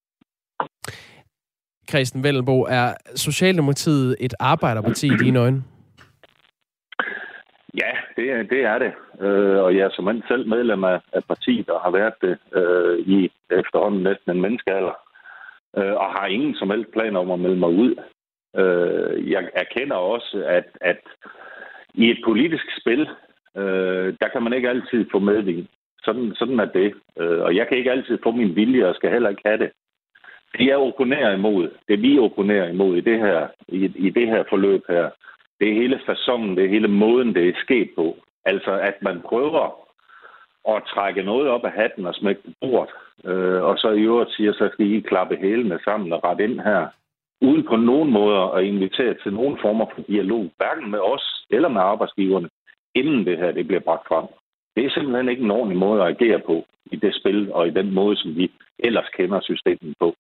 Christian Vellenbo, er Socialdemokratiet et arbejderparti i dine øjne? Ja, det, det er det. Øh, og jeg er som selv medlem af, af partiet, og har været det øh, i efterhånden næsten en menneskealder, øh, og har ingen som helst planer om at melde mig ud. Øh, jeg erkender også, at, at i et politisk spil, øh, der kan man ikke altid få medvind. Sådan, sådan er det. Øh, og jeg kan ikke altid få min vilje, og skal heller ikke have det. Det jeg opponerer imod, det vi opponerer imod i det her, i, i det her forløb her, det er hele fasongen, det er hele måden, det er sket på. Altså, at man prøver at trække noget op af hatten og smække på bordet, øh, og så i øvrigt siger, så skal I klappe hælene sammen og rette ind her, uden på nogen måder at invitere til nogen former for dialog, hverken med os eller med arbejdsgiverne, inden det her det bliver bragt frem. Det er simpelthen ikke en ordentlig måde at agere på i det spil og i den måde, som vi ellers kender systemet på.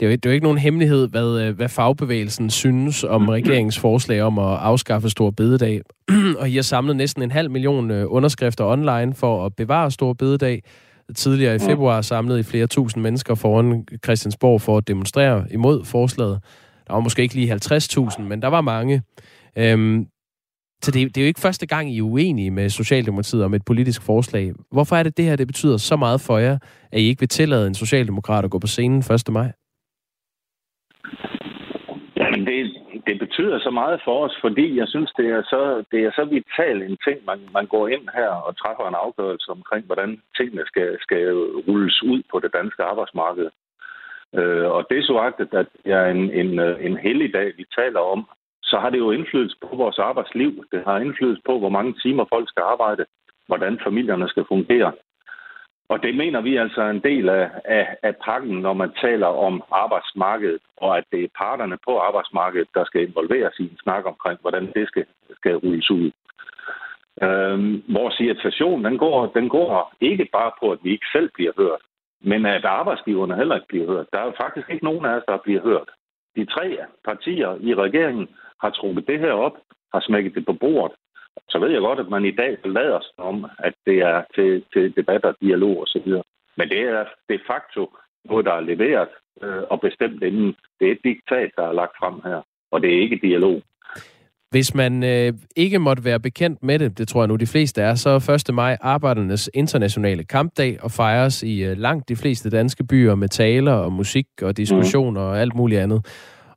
Det er, jo, det er jo ikke nogen hemmelighed, hvad, øh, hvad fagbevægelsen synes om regeringens forslag om at afskaffe Stor Bededag. og I har samlet næsten en halv million øh, underskrifter online for at bevare Stor Bededag. Tidligere i februar samlede I flere tusind mennesker foran Christiansborg for at demonstrere imod forslaget. Der var måske ikke lige 50.000, men der var mange. Øhm, så det, det er jo ikke første gang, I er uenige med Socialdemokratiet om et politisk forslag. Hvorfor er det det her, det betyder så meget for jer, at I ikke vil tillade en socialdemokrat at gå på scenen 1. maj? Jamen, det, det betyder så meget for os, fordi jeg synes, det er så, det er så vital en ting, man, man går ind her og træffer en afgørelse omkring, hvordan tingene skal, skal rulles ud på det danske arbejdsmarked. Øh, og det så agtet, at det er en, en, øh, en heldig dag, vi taler om, så har det jo indflydelse på vores arbejdsliv. Det har indflydelse på, hvor mange timer folk skal arbejde, hvordan familierne skal fungere. Og det mener vi altså er en del af, af, af pakken, når man taler om arbejdsmarkedet, og at det er parterne på arbejdsmarkedet, der skal involveres i en snak omkring, hvordan det skal, skal rulles ud. Øhm, vores irritation, den går, den går ikke bare på, at vi ikke selv bliver hørt. men at arbejdsgiverne heller ikke bliver hørt. Der er faktisk ikke nogen af os, der bliver hørt. De tre partier i regeringen har trukket det her op, har smækket det på bordet. Så ved jeg godt, at man i dag lader sig om, at det er til, til debatter, dialog osv. Men det er de facto noget, der er leveret øh, og bestemt inden. Det er et diktat, der er lagt frem her, og det er ikke dialog. Hvis man øh, ikke måtte være bekendt med det, det tror jeg nu de fleste er, så er 1. maj Arbejdernes internationale kampdag og fejres i øh, langt de fleste danske byer med taler og musik og diskussioner mm. og alt muligt andet.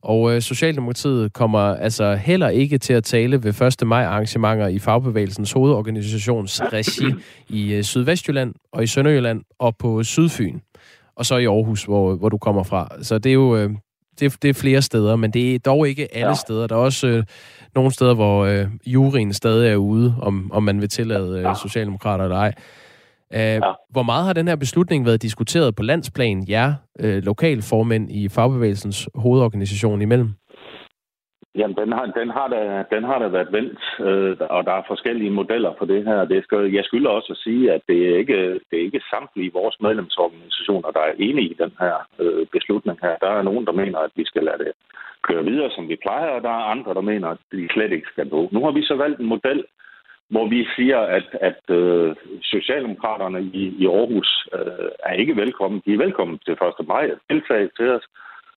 Og øh, Socialdemokratiet kommer altså heller ikke til at tale ved 1. maj arrangementer i fagbevægelsens hovedorganisations regi i øh, Sydvestjylland og i Sønderjylland og på Sydfyn. Og så i Aarhus, hvor, hvor du kommer fra. Så det er jo øh, det, det er flere steder, men det er dog ikke alle ja. steder. Der er også øh, nogle steder, hvor øh, juryen stadig er ude, om, om man vil tillade øh, socialdemokrater eller ej. Uh, ja. Hvor meget har den her beslutning været diskuteret på landsplan, jer øh, lokalformænd i fagbevægelsens hovedorganisation imellem? Jamen, den har, den har, da, den har da været vendt, øh, og der er forskellige modeller for det her. Det skal, jeg skylder også at sige, at det er ikke, det er ikke samtlige vores medlemsorganisationer, der er enige i den her øh, beslutning her. Der er nogen, der mener, at vi skal lade det køre videre, som vi plejer, og der er andre, der mener, at de slet ikke skal gå. Nu har vi så valgt en model, hvor vi siger, at, at øh, Socialdemokraterne i, i Aarhus øh, er ikke velkommen. De er velkommen til 1. maj at deltage til os,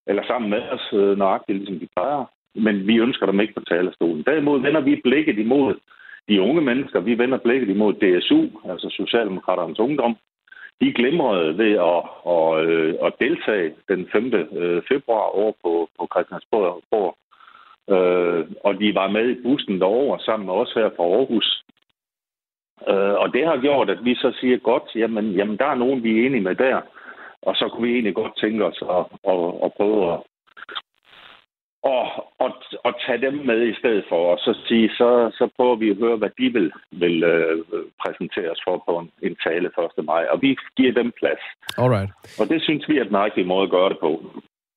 eller sammen med os, øh, nøjagtigt ligesom de plejer men vi ønsker dem ikke på talerstolen. Derimod vender vi blikket imod de unge mennesker. Vi vender blikket imod DSU, altså Socialdemokraternes Ungdom. De glemrede ved at, at, øh, at deltage den 5. Øh, februar over på, på Christiansborg. Øh, og de var med i bussen derover sammen med os her fra Aarhus. Og det har gjort, at vi så siger godt, jamen, jamen der er nogen, vi er enige med der. Og så kunne vi egentlig godt tænke os at, at, at prøve at, og, og, og tage dem med i stedet for, og så sige, så, så prøver vi at høre, hvad de vil, vil øh, præsentere os for på en, en tale 1. maj, og vi giver dem plads. Alright. Og det synes vi er den rigtige måde at gøre det på.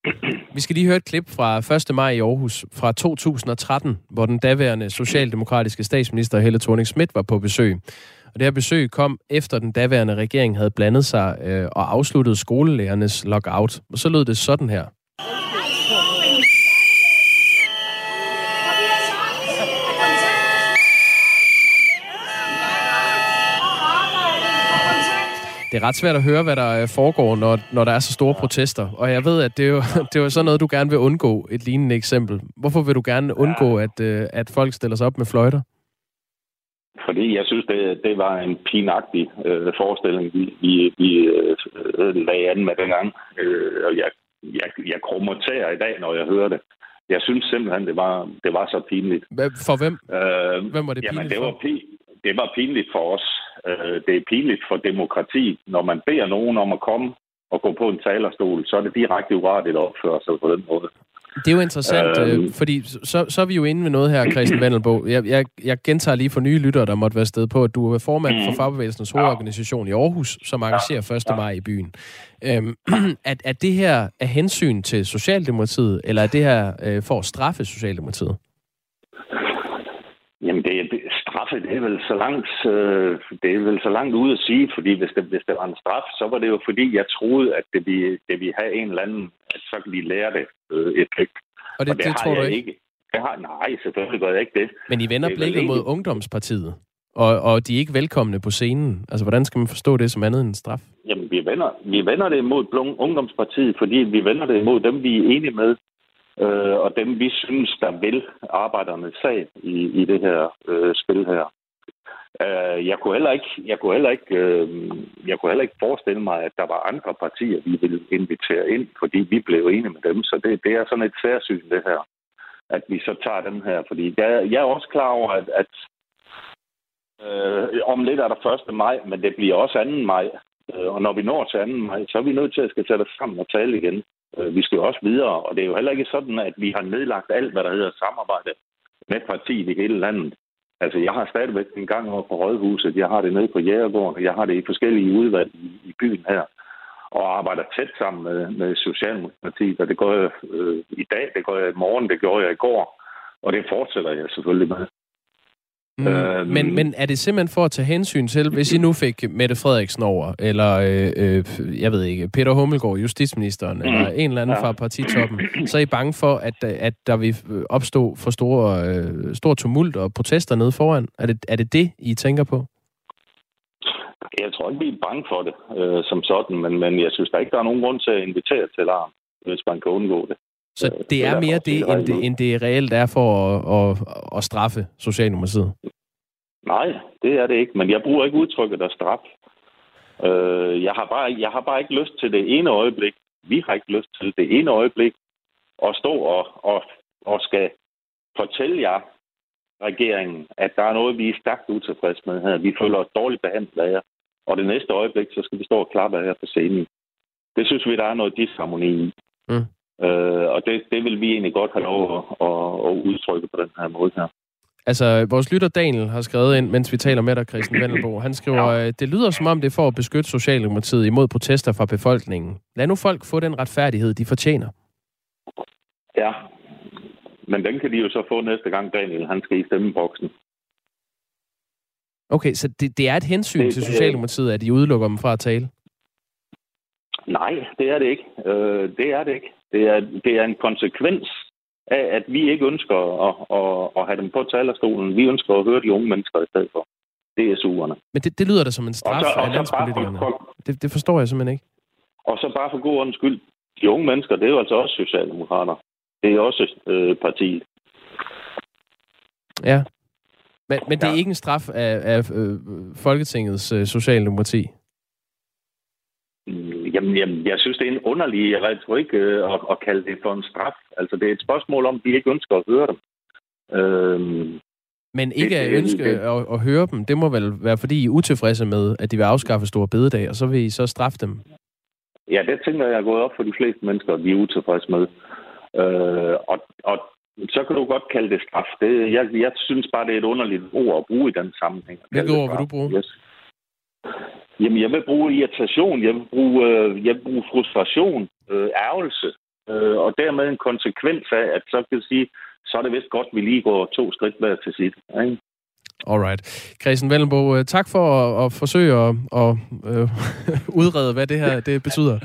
Vi skal lige høre et klip fra 1. maj i Aarhus fra 2013, hvor den daværende socialdemokratiske statsminister Helle thorning Schmidt var på besøg. Og det her besøg kom efter den daværende regering havde blandet sig øh, og afsluttet skolelærernes lockout. Og så lød det sådan her. Det er ret svært at høre, hvad der øh, foregår, når, når der er så store protester. Og jeg ved, at det er, jo, det er jo sådan noget, du gerne vil undgå, et lignende eksempel. Hvorfor vil du gerne undgå, at, øh, at folk stiller sig op med fløjter? Fordi jeg synes, det, det var en pinagtig øh, forestilling, vi, vi, vi øh, lagde an med dengang. Øh, og jeg, jeg, jeg krummer tæer i dag, når jeg hører det. Jeg synes simpelthen, det var, det var så pinligt. For hvem? Øh, hvem var det pinligt jamen, det for? Var pi- det var pinligt for os. Øh, det er pinligt for demokrati. Når man beder nogen om at komme og gå på en talerstol, så er det direkte urettigt at opføre sig på den måde. Det er jo interessant, øhm, øh, fordi så, så er vi jo inde med noget her, Christian Vendelbo. Jeg, jeg, jeg gentager lige for nye lyttere, der måtte være sted på, at du er formand mm. for Fagbevægelsens hovedorganisation i Aarhus, som arrangerer 1. maj i byen. Øhm, er, er det her af hensyn til Socialdemokratiet, eller er det her øh, for at straffe Socialdemokratiet? Jamen, det, det, straffe, det er vel så langt, øh, det er vel så langt ude at sige, fordi hvis det, hvis det var en straf, så var det jo fordi, jeg troede, at det ville, det ville have en eller anden, at så kan vi lære det øh, effekt. Og det, og det, det tror du ikke? ikke. Jeg har, nej, selvfølgelig gør jeg ikke det. Men I vender blikket mod Ungdomspartiet, og, og de er ikke velkomne på scenen. Altså, hvordan skal man forstå det som andet end straf? Jamen, vi vender, vi vender det mod Ungdomspartiet, fordi vi vender det mod dem, vi er enige med øh, og dem vi synes, der vil arbejdernes sag i, i det her øh, spil her. Øh, jeg kunne heller ikke, jeg kunne heller ikke, øh, jeg kunne heller ikke forestille mig, at der var andre partier, vi ville invitere ind, fordi vi blev enige med dem. Så det, det er sådan et særsyn, det her, at vi så tager dem her. Fordi jeg, jeg er også klar over, at, at øh, om lidt er der 1. maj, men det bliver også 2. maj. Øh, og når vi når til 2. maj, så er vi nødt til at skal sætte det sammen og tale igen. Øh, vi skal jo også videre, og det er jo heller ikke sådan, at vi har nedlagt alt, hvad der hedder samarbejde med partiet i hele landet. Altså, jeg har stadigvæk en gang over på Rådhuset, jeg har det nede på Jægergården, jeg har det i forskellige udvalg i, i byen her, og arbejder tæt sammen med, med Socialdemokratiet, og det gør jeg øh, i dag, det gør jeg i morgen, det gjorde jeg i går, og det fortsætter jeg selvfølgelig med. Mm, øh, men, men er det simpelthen for at tage hensyn til, hvis I nu fik Mette Frederiksen over, eller øh, øh, jeg ved ikke, Peter Hummelgaard, justitsministeren, mm, eller en eller anden ja. fra partitoppen, så er I bange for, at, at der vil opstå for store, øh, stor tumult og protester nede foran? Er det, er det det, I tænker på? Jeg tror ikke, vi er bange for det øh, som sådan, men, men jeg synes der ikke, der er nogen grund til at invitere til alarm, hvis man kan undgå det. Så øh, det er mere det, end det, end det reelt er for at, at, at straffe Socialdemokratiet? Nej, det er det ikke, men jeg bruger ikke udtrykket af straf. Øh, jeg, har bare, jeg har bare ikke lyst til det ene øjeblik, vi har ikke lyst til det ene øjeblik, at stå og, og, og skal fortælle jer, regeringen, at der er noget, vi er stærkt utilfredse med her. Vi føler os dårligt behandlet af jer. Og det næste øjeblik, så skal vi stå og klappe af her på scenen. Det synes vi, der er noget disharmoni i. Mm. Øh, og det, det vil vi egentlig godt have lov at, at, at udtrykke på den her måde her. Altså, vores lytter Daniel har skrevet ind, mens vi taler med dig, Christian Vendelbo. Han skriver, ja. det lyder som om det for at beskytte Socialdemokratiet imod protester fra befolkningen. Lad nu folk få den retfærdighed, de fortjener. Ja, men den kan de jo så få næste gang, Daniel han skal i stemmeboksen. Okay, så det, det er et hensyn det, til Socialdemokratiet, at de udelukker dem fra at tale? Nej, det er det ikke. Øh, det er det ikke. Det er, det er en konsekvens af, at vi ikke ønsker at, at, at have dem på talerstolen. Vi ønsker at høre de unge mennesker i stedet for. Det er suerne. Men det, det lyder da som en straf og så, og af landspolitikerne. For, det, det forstår jeg simpelthen ikke. Og så bare for god ordens skyld. De unge mennesker, det er jo altså også socialdemokrater. Det er også øh, partiet. Ja. Men, men det er ikke en straf af, af øh, Folketingets øh, socialdemokrati? Jamen, jeg synes, det er en underlig retorik øh, at, at kalde det for en straf. Altså, det er et spørgsmål om, de ikke ønsker at høre dem. Øhm, men ikke at ønske det, at, at høre dem, det må vel være, fordi I er utilfredse med, at de vil afskaffe store bededag, og så vil I så straffe dem? Ja, det tænker jeg er gået op for de fleste mennesker, at de er utilfredse med. Øh, og, og så kan du godt kalde det straf. Det, jeg, jeg synes bare, det er et underligt ord at bruge i den sammenhæng. Hvilket ord vil du bruge? Yes. Jamen, jeg vil bruge irritation, jeg vil bruge, øh, jeg vil bruge frustration, øh, ærgelse, øh, og dermed en konsekvens af, at så kan jeg sige, så er det vist godt, at vi lige går to skridt hver til sit. Ikke? Alright. Christian Vellenbo, øh, tak for at, at forsøge at, at øh, udrede, hvad det her det betyder.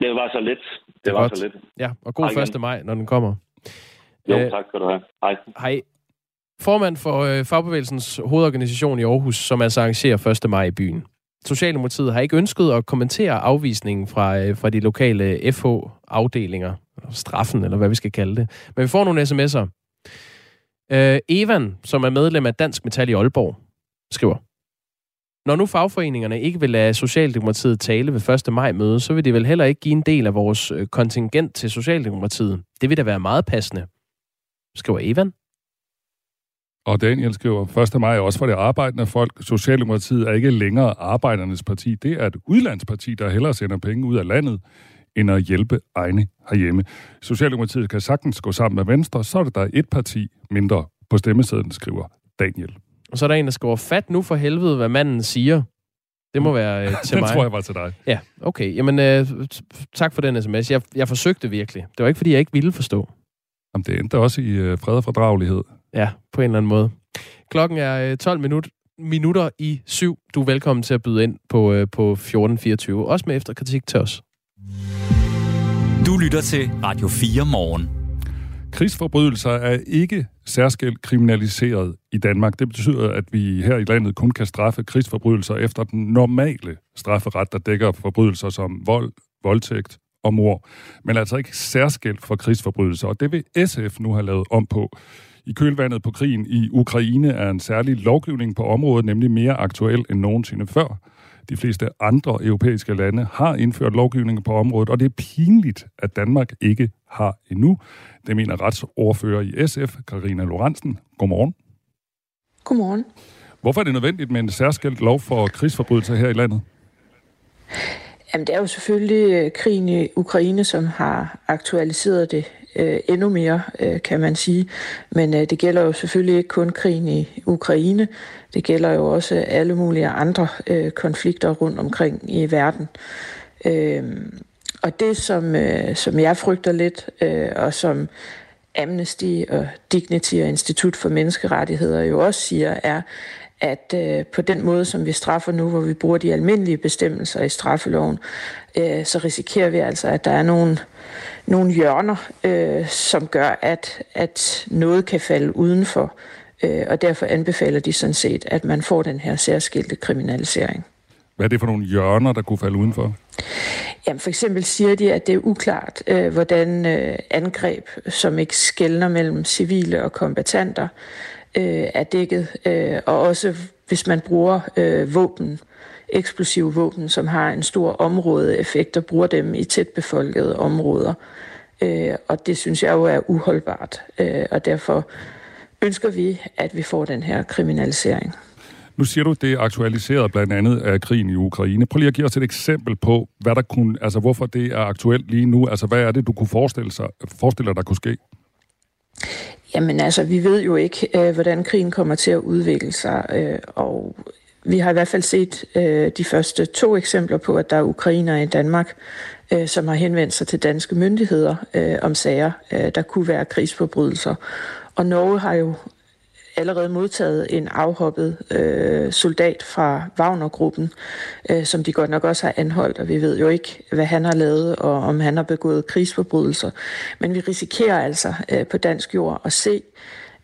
Det var så lidt. Det, det var godt. så lidt. Ja, og god Hej 1. maj, når den kommer. Jo, Æh, tak skal du have. Hej. Hej. Formand for øh, Fagbevægelsens hovedorganisation i Aarhus, som altså arrangerer 1. maj i byen. Socialdemokratiet har ikke ønsket at kommentere afvisningen fra, øh, fra de lokale FH-afdelinger, straffen, eller hvad vi skal kalde det. Men vi får nogle sms'er. Øh, Evan, som er medlem af Dansk Metal i Aalborg, skriver, når nu fagforeningerne ikke vil lade Socialdemokratiet tale ved 1. maj møde, så vil de vel heller ikke give en del af vores øh, kontingent til Socialdemokratiet. Det vil da være meget passende, skriver Evan. Og Daniel skriver, 1. maj også for det arbejdende folk. Socialdemokratiet er ikke længere arbejdernes parti. Det er et udlandsparti, der hellere sender penge ud af landet, end at hjælpe egne herhjemme. Socialdemokratiet kan sagtens gå sammen med Venstre, så er det der et parti mindre på stemmesedlen, skriver Daniel. Og så er der en, der skriver, fat nu for helvede, hvad manden siger. Det må være øh, til mig. det tror jeg var til dig. Ja, okay. Jamen, øh, tak for den sms. Jeg, jeg forsøgte virkelig. Det var ikke, fordi jeg ikke ville forstå. Jamen, det endte også i øh, fred og fordragelighed. Ja, på en eller anden måde. Klokken er øh, 12 minut, minutter i syv. Du er velkommen til at byde ind på, øh, på 1424. Også med efterkritik til os. Du lytter til Radio 4 morgen. Krigsforbrydelser er ikke særskilt kriminaliseret i Danmark. Det betyder, at vi her i landet kun kan straffe krigsforbrydelser efter den normale strafferet, der dækker forbrydelser som vold, voldtægt og mor. Men altså ikke særskilt for krigsforbrydelser, og det vil SF nu have lavet om på. I kølvandet på krigen i Ukraine er en særlig lovgivning på området nemlig mere aktuel end nogensinde før. De fleste andre europæiske lande har indført lovgivning på området, og det er pinligt, at Danmark ikke har endnu. Det mener retsordfører i SF, Karina Lorentzen. Godmorgen. Godmorgen. Hvorfor er det nødvendigt med en særskilt lov for krigsforbrydelser her i landet? Jamen, det er jo selvfølgelig krigen i Ukraine, som har aktualiseret det øh, endnu mere, øh, kan man sige. Men øh, det gælder jo selvfølgelig ikke kun krigen i Ukraine. Det gælder jo også alle mulige andre øh, konflikter rundt omkring i verden. Øh, og det, som, øh, som jeg frygter lidt, øh, og som Amnesty og Dignity og Institut for Menneskerettigheder jo også siger, er, at øh, på den måde, som vi straffer nu, hvor vi bruger de almindelige bestemmelser i straffeloven, øh, så risikerer vi altså, at der er nogle, nogle hjørner, øh, som gør, at, at noget kan falde udenfor. Øh, og derfor anbefaler de sådan set, at man får den her særskilte kriminalisering. Hvad er det for nogle hjørner, der kunne falde udenfor? Jamen for eksempel siger de, at det er uklart, øh, hvordan øh, angreb, som ikke skældner mellem civile og kombatanter, øh, er dækket. Øh, og også hvis man bruger øh, våben, eksplosive våben, som har en stor områdeeffekt, og bruger dem i tæt befolkede områder. Øh, og det synes jeg jo er uholdbart, øh, og derfor ønsker vi, at vi får den her kriminalisering. Nu siger du, det er aktualiseret blandt andet af krigen i Ukraine. Prøv lige at give os et eksempel på, hvad der kunne, altså hvorfor det er aktuelt lige nu. Altså hvad er det, du kunne forestille, sig, forestille dig, der kunne ske? Jamen altså, vi ved jo ikke, øh, hvordan krigen kommer til at udvikle sig, øh, og vi har i hvert fald set øh, de første to eksempler på, at der er ukrainer i Danmark, øh, som har henvendt sig til danske myndigheder øh, om sager, øh, der kunne være krigsforbrydelser. Og Norge har jo allerede modtaget en afhoppet øh, soldat fra Wagner-gruppen, øh, som de godt nok også har anholdt, og vi ved jo ikke, hvad han har lavet, og om han har begået krigsforbrydelser. Men vi risikerer altså øh, på dansk jord at se,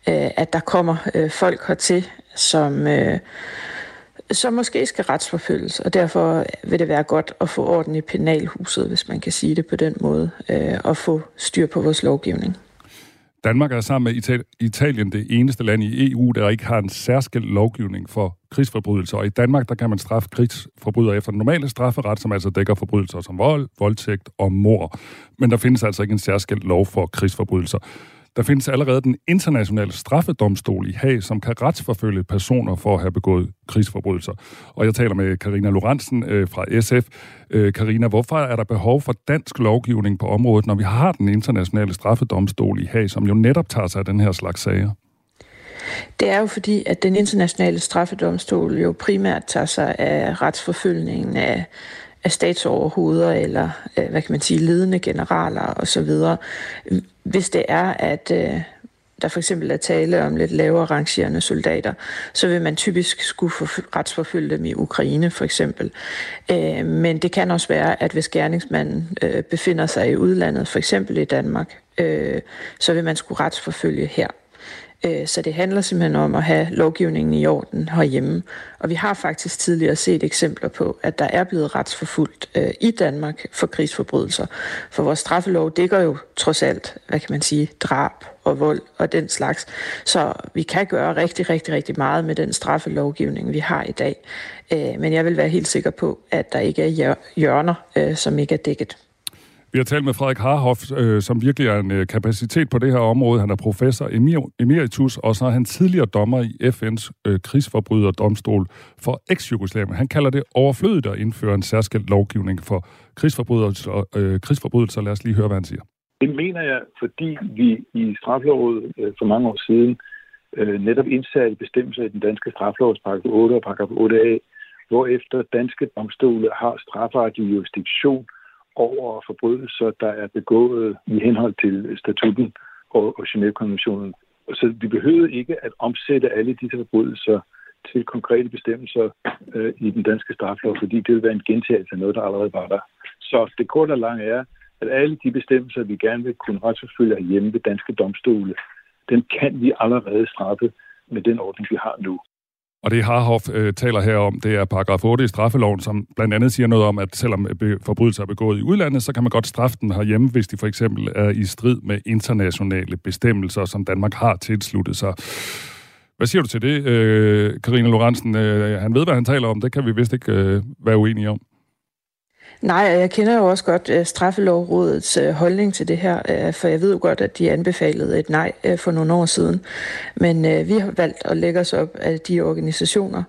øh, at der kommer øh, folk hertil, som... Øh, som måske skal retsforfølges, og derfor vil det være godt at få orden i penalhuset, hvis man kan sige det på den måde, øh, og få styr på vores lovgivning. Danmark er sammen med Italien det eneste land i EU, der ikke har en særskilt lovgivning for krigsforbrydelser. Og i Danmark, der kan man straffe krigsforbrydere efter den normale strafferet, som altså dækker forbrydelser som vold, voldtægt og mor. Men der findes altså ikke en særskilt lov for krigsforbrydelser. Der findes allerede den internationale straffedomstol i Haag, som kan retsforfølge personer for at have begået krigsforbrydelser. Og jeg taler med Karina Lorentzen øh, fra SF. Øh, Karina, hvorfor er der behov for dansk lovgivning på området, når vi har den internationale straffedomstol i Haag, som jo netop tager sig af den her slags sager? Det er jo fordi, at den internationale straffedomstol jo primært tager sig af retsforfølgningen af af statsoverhoveder eller, øh, hvad kan man sige, ledende generaler osv. Hvis det er, at øh, der for eksempel er tale om lidt lavere rangerende soldater, så vil man typisk skulle retsforfølge dem i Ukraine for eksempel. Øh, men det kan også være, at hvis gerningsmanden øh, befinder sig i udlandet, for eksempel i Danmark, øh, så vil man skulle retsforfølge her. Øh, så det handler simpelthen om at have lovgivningen i orden herhjemme. Og vi har faktisk tidligere set eksempler på, at der er blevet retsforfulgt øh, i Danmark for krigsforbrydelser. For vores straffelov dækker jo trods alt, hvad kan man sige, drab og vold og den slags. Så vi kan gøre rigtig, rigtig, rigtig meget med den straffelovgivning, vi har i dag. Øh, men jeg vil være helt sikker på, at der ikke er hjørner, øh, som ikke er dækket. Vi har talt med Frederik Harhoff, øh, som virkelig er en øh, kapacitet på det her område. Han er professor emeritus, og så er han tidligere dommer i FN's øh, krigsforbryderdomstol for eks-Jugoslavien. Han kalder det overflødigt at indføre en særskilt lovgivning for krigsforbrydelser. Øh, krigsforbrydelser. Lad os lige høre, hvad han siger. Det mener jeg, fordi vi i straflovet øh, for mange år siden øh, netop indsatte bestemmelser i den danske straflovs paragraf 8 og paragraf 8a, hvor efter danske domstole har strafferetlig jurisdiktion over forbrydelser, der er begået i henhold til statutten og, og Genève-konventionen. Så vi behøvede ikke at omsætte alle disse forbrydelser til konkrete bestemmelser øh, i den danske straflov, fordi det ville være en gentagelse af noget, der allerede var der. Så det korte og lange er, at alle de bestemmelser, vi gerne vil kunne retsforfølge hjemme ved danske domstole, den kan vi allerede straffe med den ordning, vi har nu. Og det Harhoff øh, taler her om, det er paragraf 8 i straffeloven, som blandt andet siger noget om, at selvom forbrydelser er begået i udlandet, så kan man godt straffe den herhjemme, hvis de for eksempel er i strid med internationale bestemmelser, som Danmark har tilsluttet sig. Hvad siger du til det, øh, Karina Lorentzen? Øh, han ved, hvad han taler om. Det kan vi vist ikke øh, være uenige om. Nej, jeg kender jo også godt øh, straffelovrådets øh, holdning til det her, øh, for jeg ved jo godt, at de anbefalede et nej øh, for nogle år siden. Men øh, vi har valgt at lægge os op af de organisationer,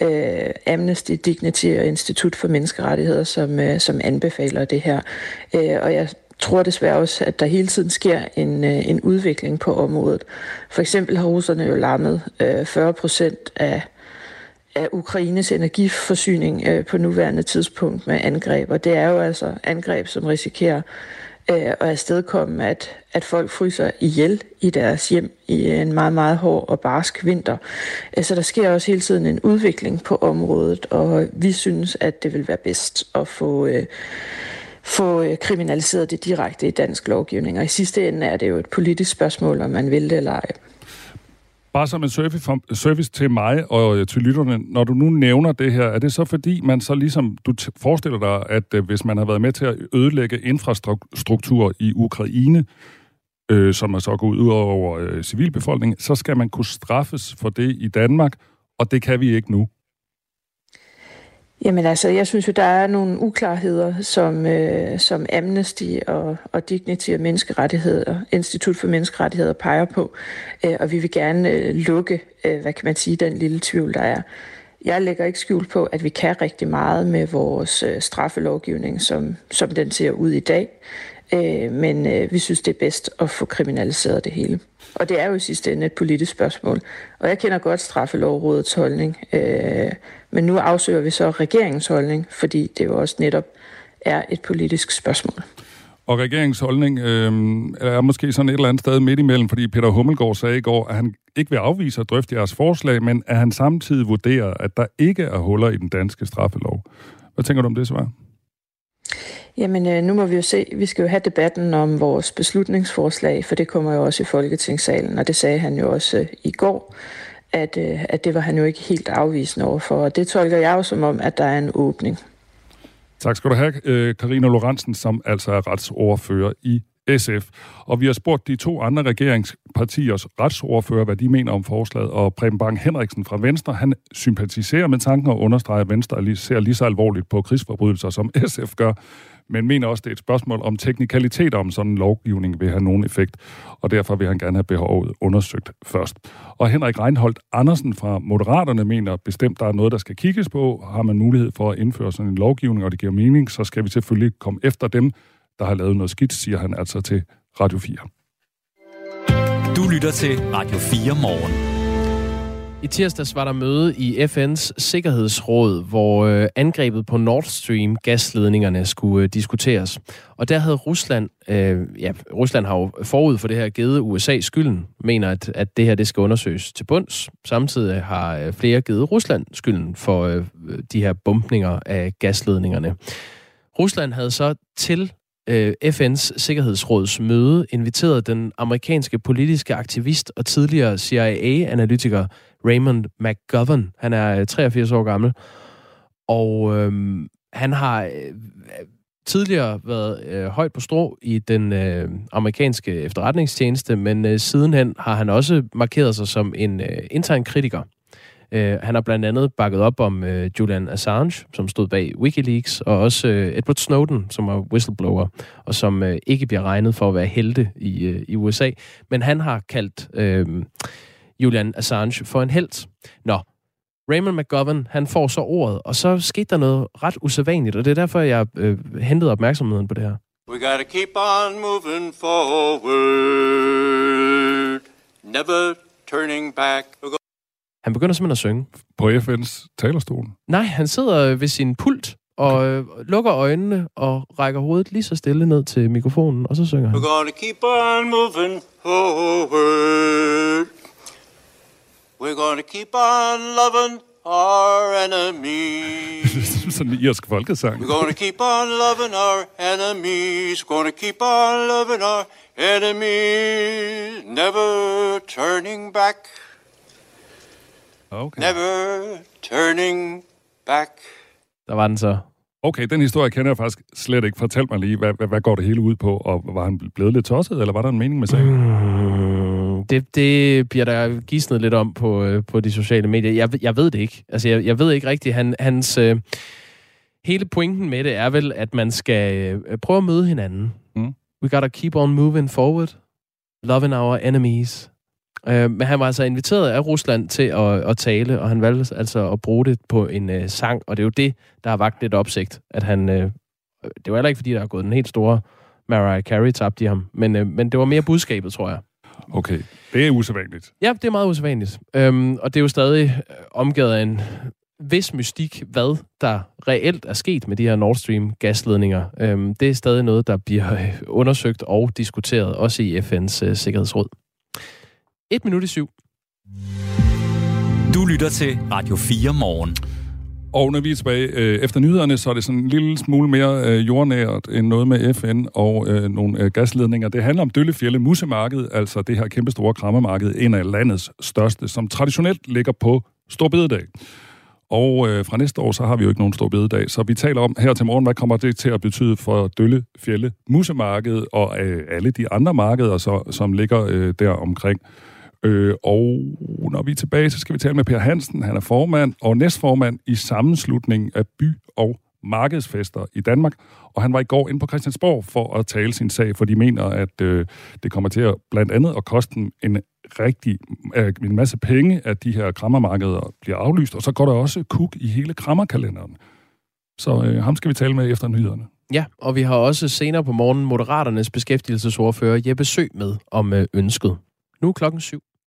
øh, Amnesty, Dignity og Institut for Menneskerettigheder, som, øh, som anbefaler det her. Øh, og jeg tror desværre også, at der hele tiden sker en, øh, en udvikling på området. For eksempel har russerne jo lammet øh, 40 procent af af Ukraines energiforsyning øh, på nuværende tidspunkt med angreb. Og det er jo altså angreb, som risikerer øh, at afstedkomme, at, at folk fryser ihjel i deres hjem i en meget, meget hård og barsk vinter. Øh, så der sker også hele tiden en udvikling på området, og vi synes, at det vil være bedst at få... Øh, få øh, kriminaliseret det direkte i dansk lovgivning. Og i sidste ende er det jo et politisk spørgsmål, om man vil det eller ej. Bare som en service til mig og øh, til lytterne, når du nu nævner det her, er det så fordi, man så ligesom, du forestiller dig, at øh, hvis man har været med til at ødelægge infrastruktur i Ukraine, øh, som er så gået ud over øh, civilbefolkningen, så skal man kunne straffes for det i Danmark, og det kan vi ikke nu. Jamen altså, jeg synes jo, der er nogle uklarheder, som, øh, som Amnesty og, og Dignity og Menneskerettigheder, Institut for Menneskerettigheder peger på, øh, og vi vil gerne øh, lukke, øh, hvad kan man sige, den lille tvivl, der er. Jeg lægger ikke skjul på, at vi kan rigtig meget med vores øh, straffelovgivning, som, som den ser ud i dag, øh, men øh, vi synes, det er bedst at få kriminaliseret det hele. Og det er jo i sidste ende et politisk spørgsmål. Og jeg kender godt straffelovrådets holdning, øh, men nu afsøger vi så regeringens holdning, fordi det jo også netop er et politisk spørgsmål. Og regeringens holdning øh, er måske sådan et eller andet sted midt imellem, fordi Peter Hummelgaard sagde i går, at han ikke vil afvise at drøfte jeres forslag, men at han samtidig vurderer, at der ikke er huller i den danske straffelov. Hvad tænker du om det svar? Jamen, øh, nu må vi jo se. Vi skal jo have debatten om vores beslutningsforslag, for det kommer jo også i Folketingssalen, og det sagde han jo også øh, i går, at, øh, at det var han jo ikke helt afvisende overfor. Og det tolker jeg jo som om, at der er en åbning. Tak skal du have, øh, Karina Lorentzen, som altså er retsordfører i SF. Og vi har spurgt de to andre regeringspartiers retsordfører, hvad de mener om forslaget, og Preben Bang Henriksen fra Venstre, han sympatiserer med tanken og understreger, at Venstre ser lige så alvorligt på krigsforbrydelser, som SF gør men mener også, det er et spørgsmål om teknikalitet om sådan en lovgivning vil have nogen effekt, og derfor vil han gerne have behovet undersøgt først. Og Henrik Reinholdt Andersen fra Moderaterne mener bestemt, der er noget, der skal kigges på. Har man mulighed for at indføre sådan en lovgivning, og det giver mening, så skal vi selvfølgelig komme efter dem, der har lavet noget skidt, siger han altså til Radio 4. Du lytter til Radio 4 morgen. I tirsdags var der møde i FN's Sikkerhedsråd, hvor øh, angrebet på Nord Stream gasledningerne skulle øh, diskuteres. Og der havde Rusland, øh, ja, Rusland har jo forud for det her givet USA skylden, mener, at, at det her det skal undersøges til bunds. Samtidig øh, har øh, flere givet Rusland skylden for øh, de her bumpninger af gasledningerne. Rusland havde så til øh, FN's Sikkerhedsråds møde inviteret den amerikanske politiske aktivist og tidligere CIA-analytiker Raymond McGovern. Han er øh, 83 år gammel, og øh, han har øh, tidligere været øh, højt på strå i den øh, amerikanske efterretningstjeneste, men øh, sidenhen har han også markeret sig som en øh, intern kritiker. Øh, han har blandt andet bakket op om øh, Julian Assange, som stod bag Wikileaks, og også øh, Edward Snowden, som er whistleblower, og som øh, ikke bliver regnet for at være helte i, øh, i USA. Men han har kaldt øh, Julian Assange for en held. Nå, Raymond McGovern, han får så ordet, og så skete der noget ret usædvanligt, og det er derfor, jeg øh, hentede opmærksomheden på det her. We gotta keep on moving forward, never turning back. Han begynder simpelthen at synge. På FN's talerstol? Nej, han sidder ved sin pult og øh, lukker øjnene og rækker hovedet lige så stille ned til mikrofonen, og så synger han. We're gonna keep on moving forward. We're gonna keep on loving our enemies. det er sådan en irsk folkesang. We're gonna keep on loving our enemies. We're gonna keep on loving our enemies. Never turning back. Okay. Never turning back. Der var den så. Okay, den historie kender jeg faktisk slet ikke. Fortæl mig lige, hvad, hvad, hvad går det hele ud på? Og var han blevet lidt tosset, eller var der en mening med sagen? Mm, det, det bliver der gisnet lidt om på, øh, på de sociale medier. Jeg, jeg ved det ikke. Altså, jeg, jeg ved ikke rigtigt. Han, hans... Øh, hele pointen med det er vel, at man skal øh, prøve at møde hinanden. Mm. We gotta keep on moving forward. Loving our enemies. Øh, men han var altså inviteret af Rusland til at, at tale, og han valgte altså at bruge det på en øh, sang, og det er jo det, der har vagt lidt opsigt, at han... Øh, det var heller ikke, fordi der er gået en helt store Mariah Carey tabt i ham, men, øh, men det var mere budskabet, tror jeg. Okay, det er usædvanligt. Ja, det er meget usædvanligt. Øhm, og det er jo stadig omgivet af en vis mystik, hvad der reelt er sket med de her Nord Stream gasledninger. Øhm, det er stadig noget, der bliver øh, undersøgt og diskuteret, også i FN's øh, Sikkerhedsråd. Et minut i syv. Du lytter til Radio 4 morgen. Og når vi er tilbage øh, efter nyhederne, så er det sådan en lille smule mere øh, jordnært end noget med FN og øh, nogle øh, gasledninger. Det handler om Døllefjelle Musemarked, altså det her kæmpe store krammermarked, en af landets største, som traditionelt ligger på Storbededag. Og øh, fra næste år, så har vi jo ikke nogen stor bededag. Så vi taler om her til morgen, hvad kommer det til at betyde for Dølle, Fjelle, Musemarked og øh, alle de andre markeder, så, som ligger øh, der omkring. Øh, og når vi er tilbage, så skal vi tale med Per Hansen. Han er formand og næstformand i sammenslutningen af by- og markedsfester i Danmark. Og han var i går inde på Christiansborg for at tale sin sag, for de mener, at øh, det kommer til at blandt andet at koste en rigtig øh, en masse penge, at de her krammermarkeder bliver aflyst, og så går der også kuk i hele krammerkalenderen. Så øh, ham skal vi tale med efter nyhederne. Ja, og vi har også senere på morgen Moderaternes beskæftigelsesordfører Jeppe Sø med om øh, ønsket. Nu er klokken syv.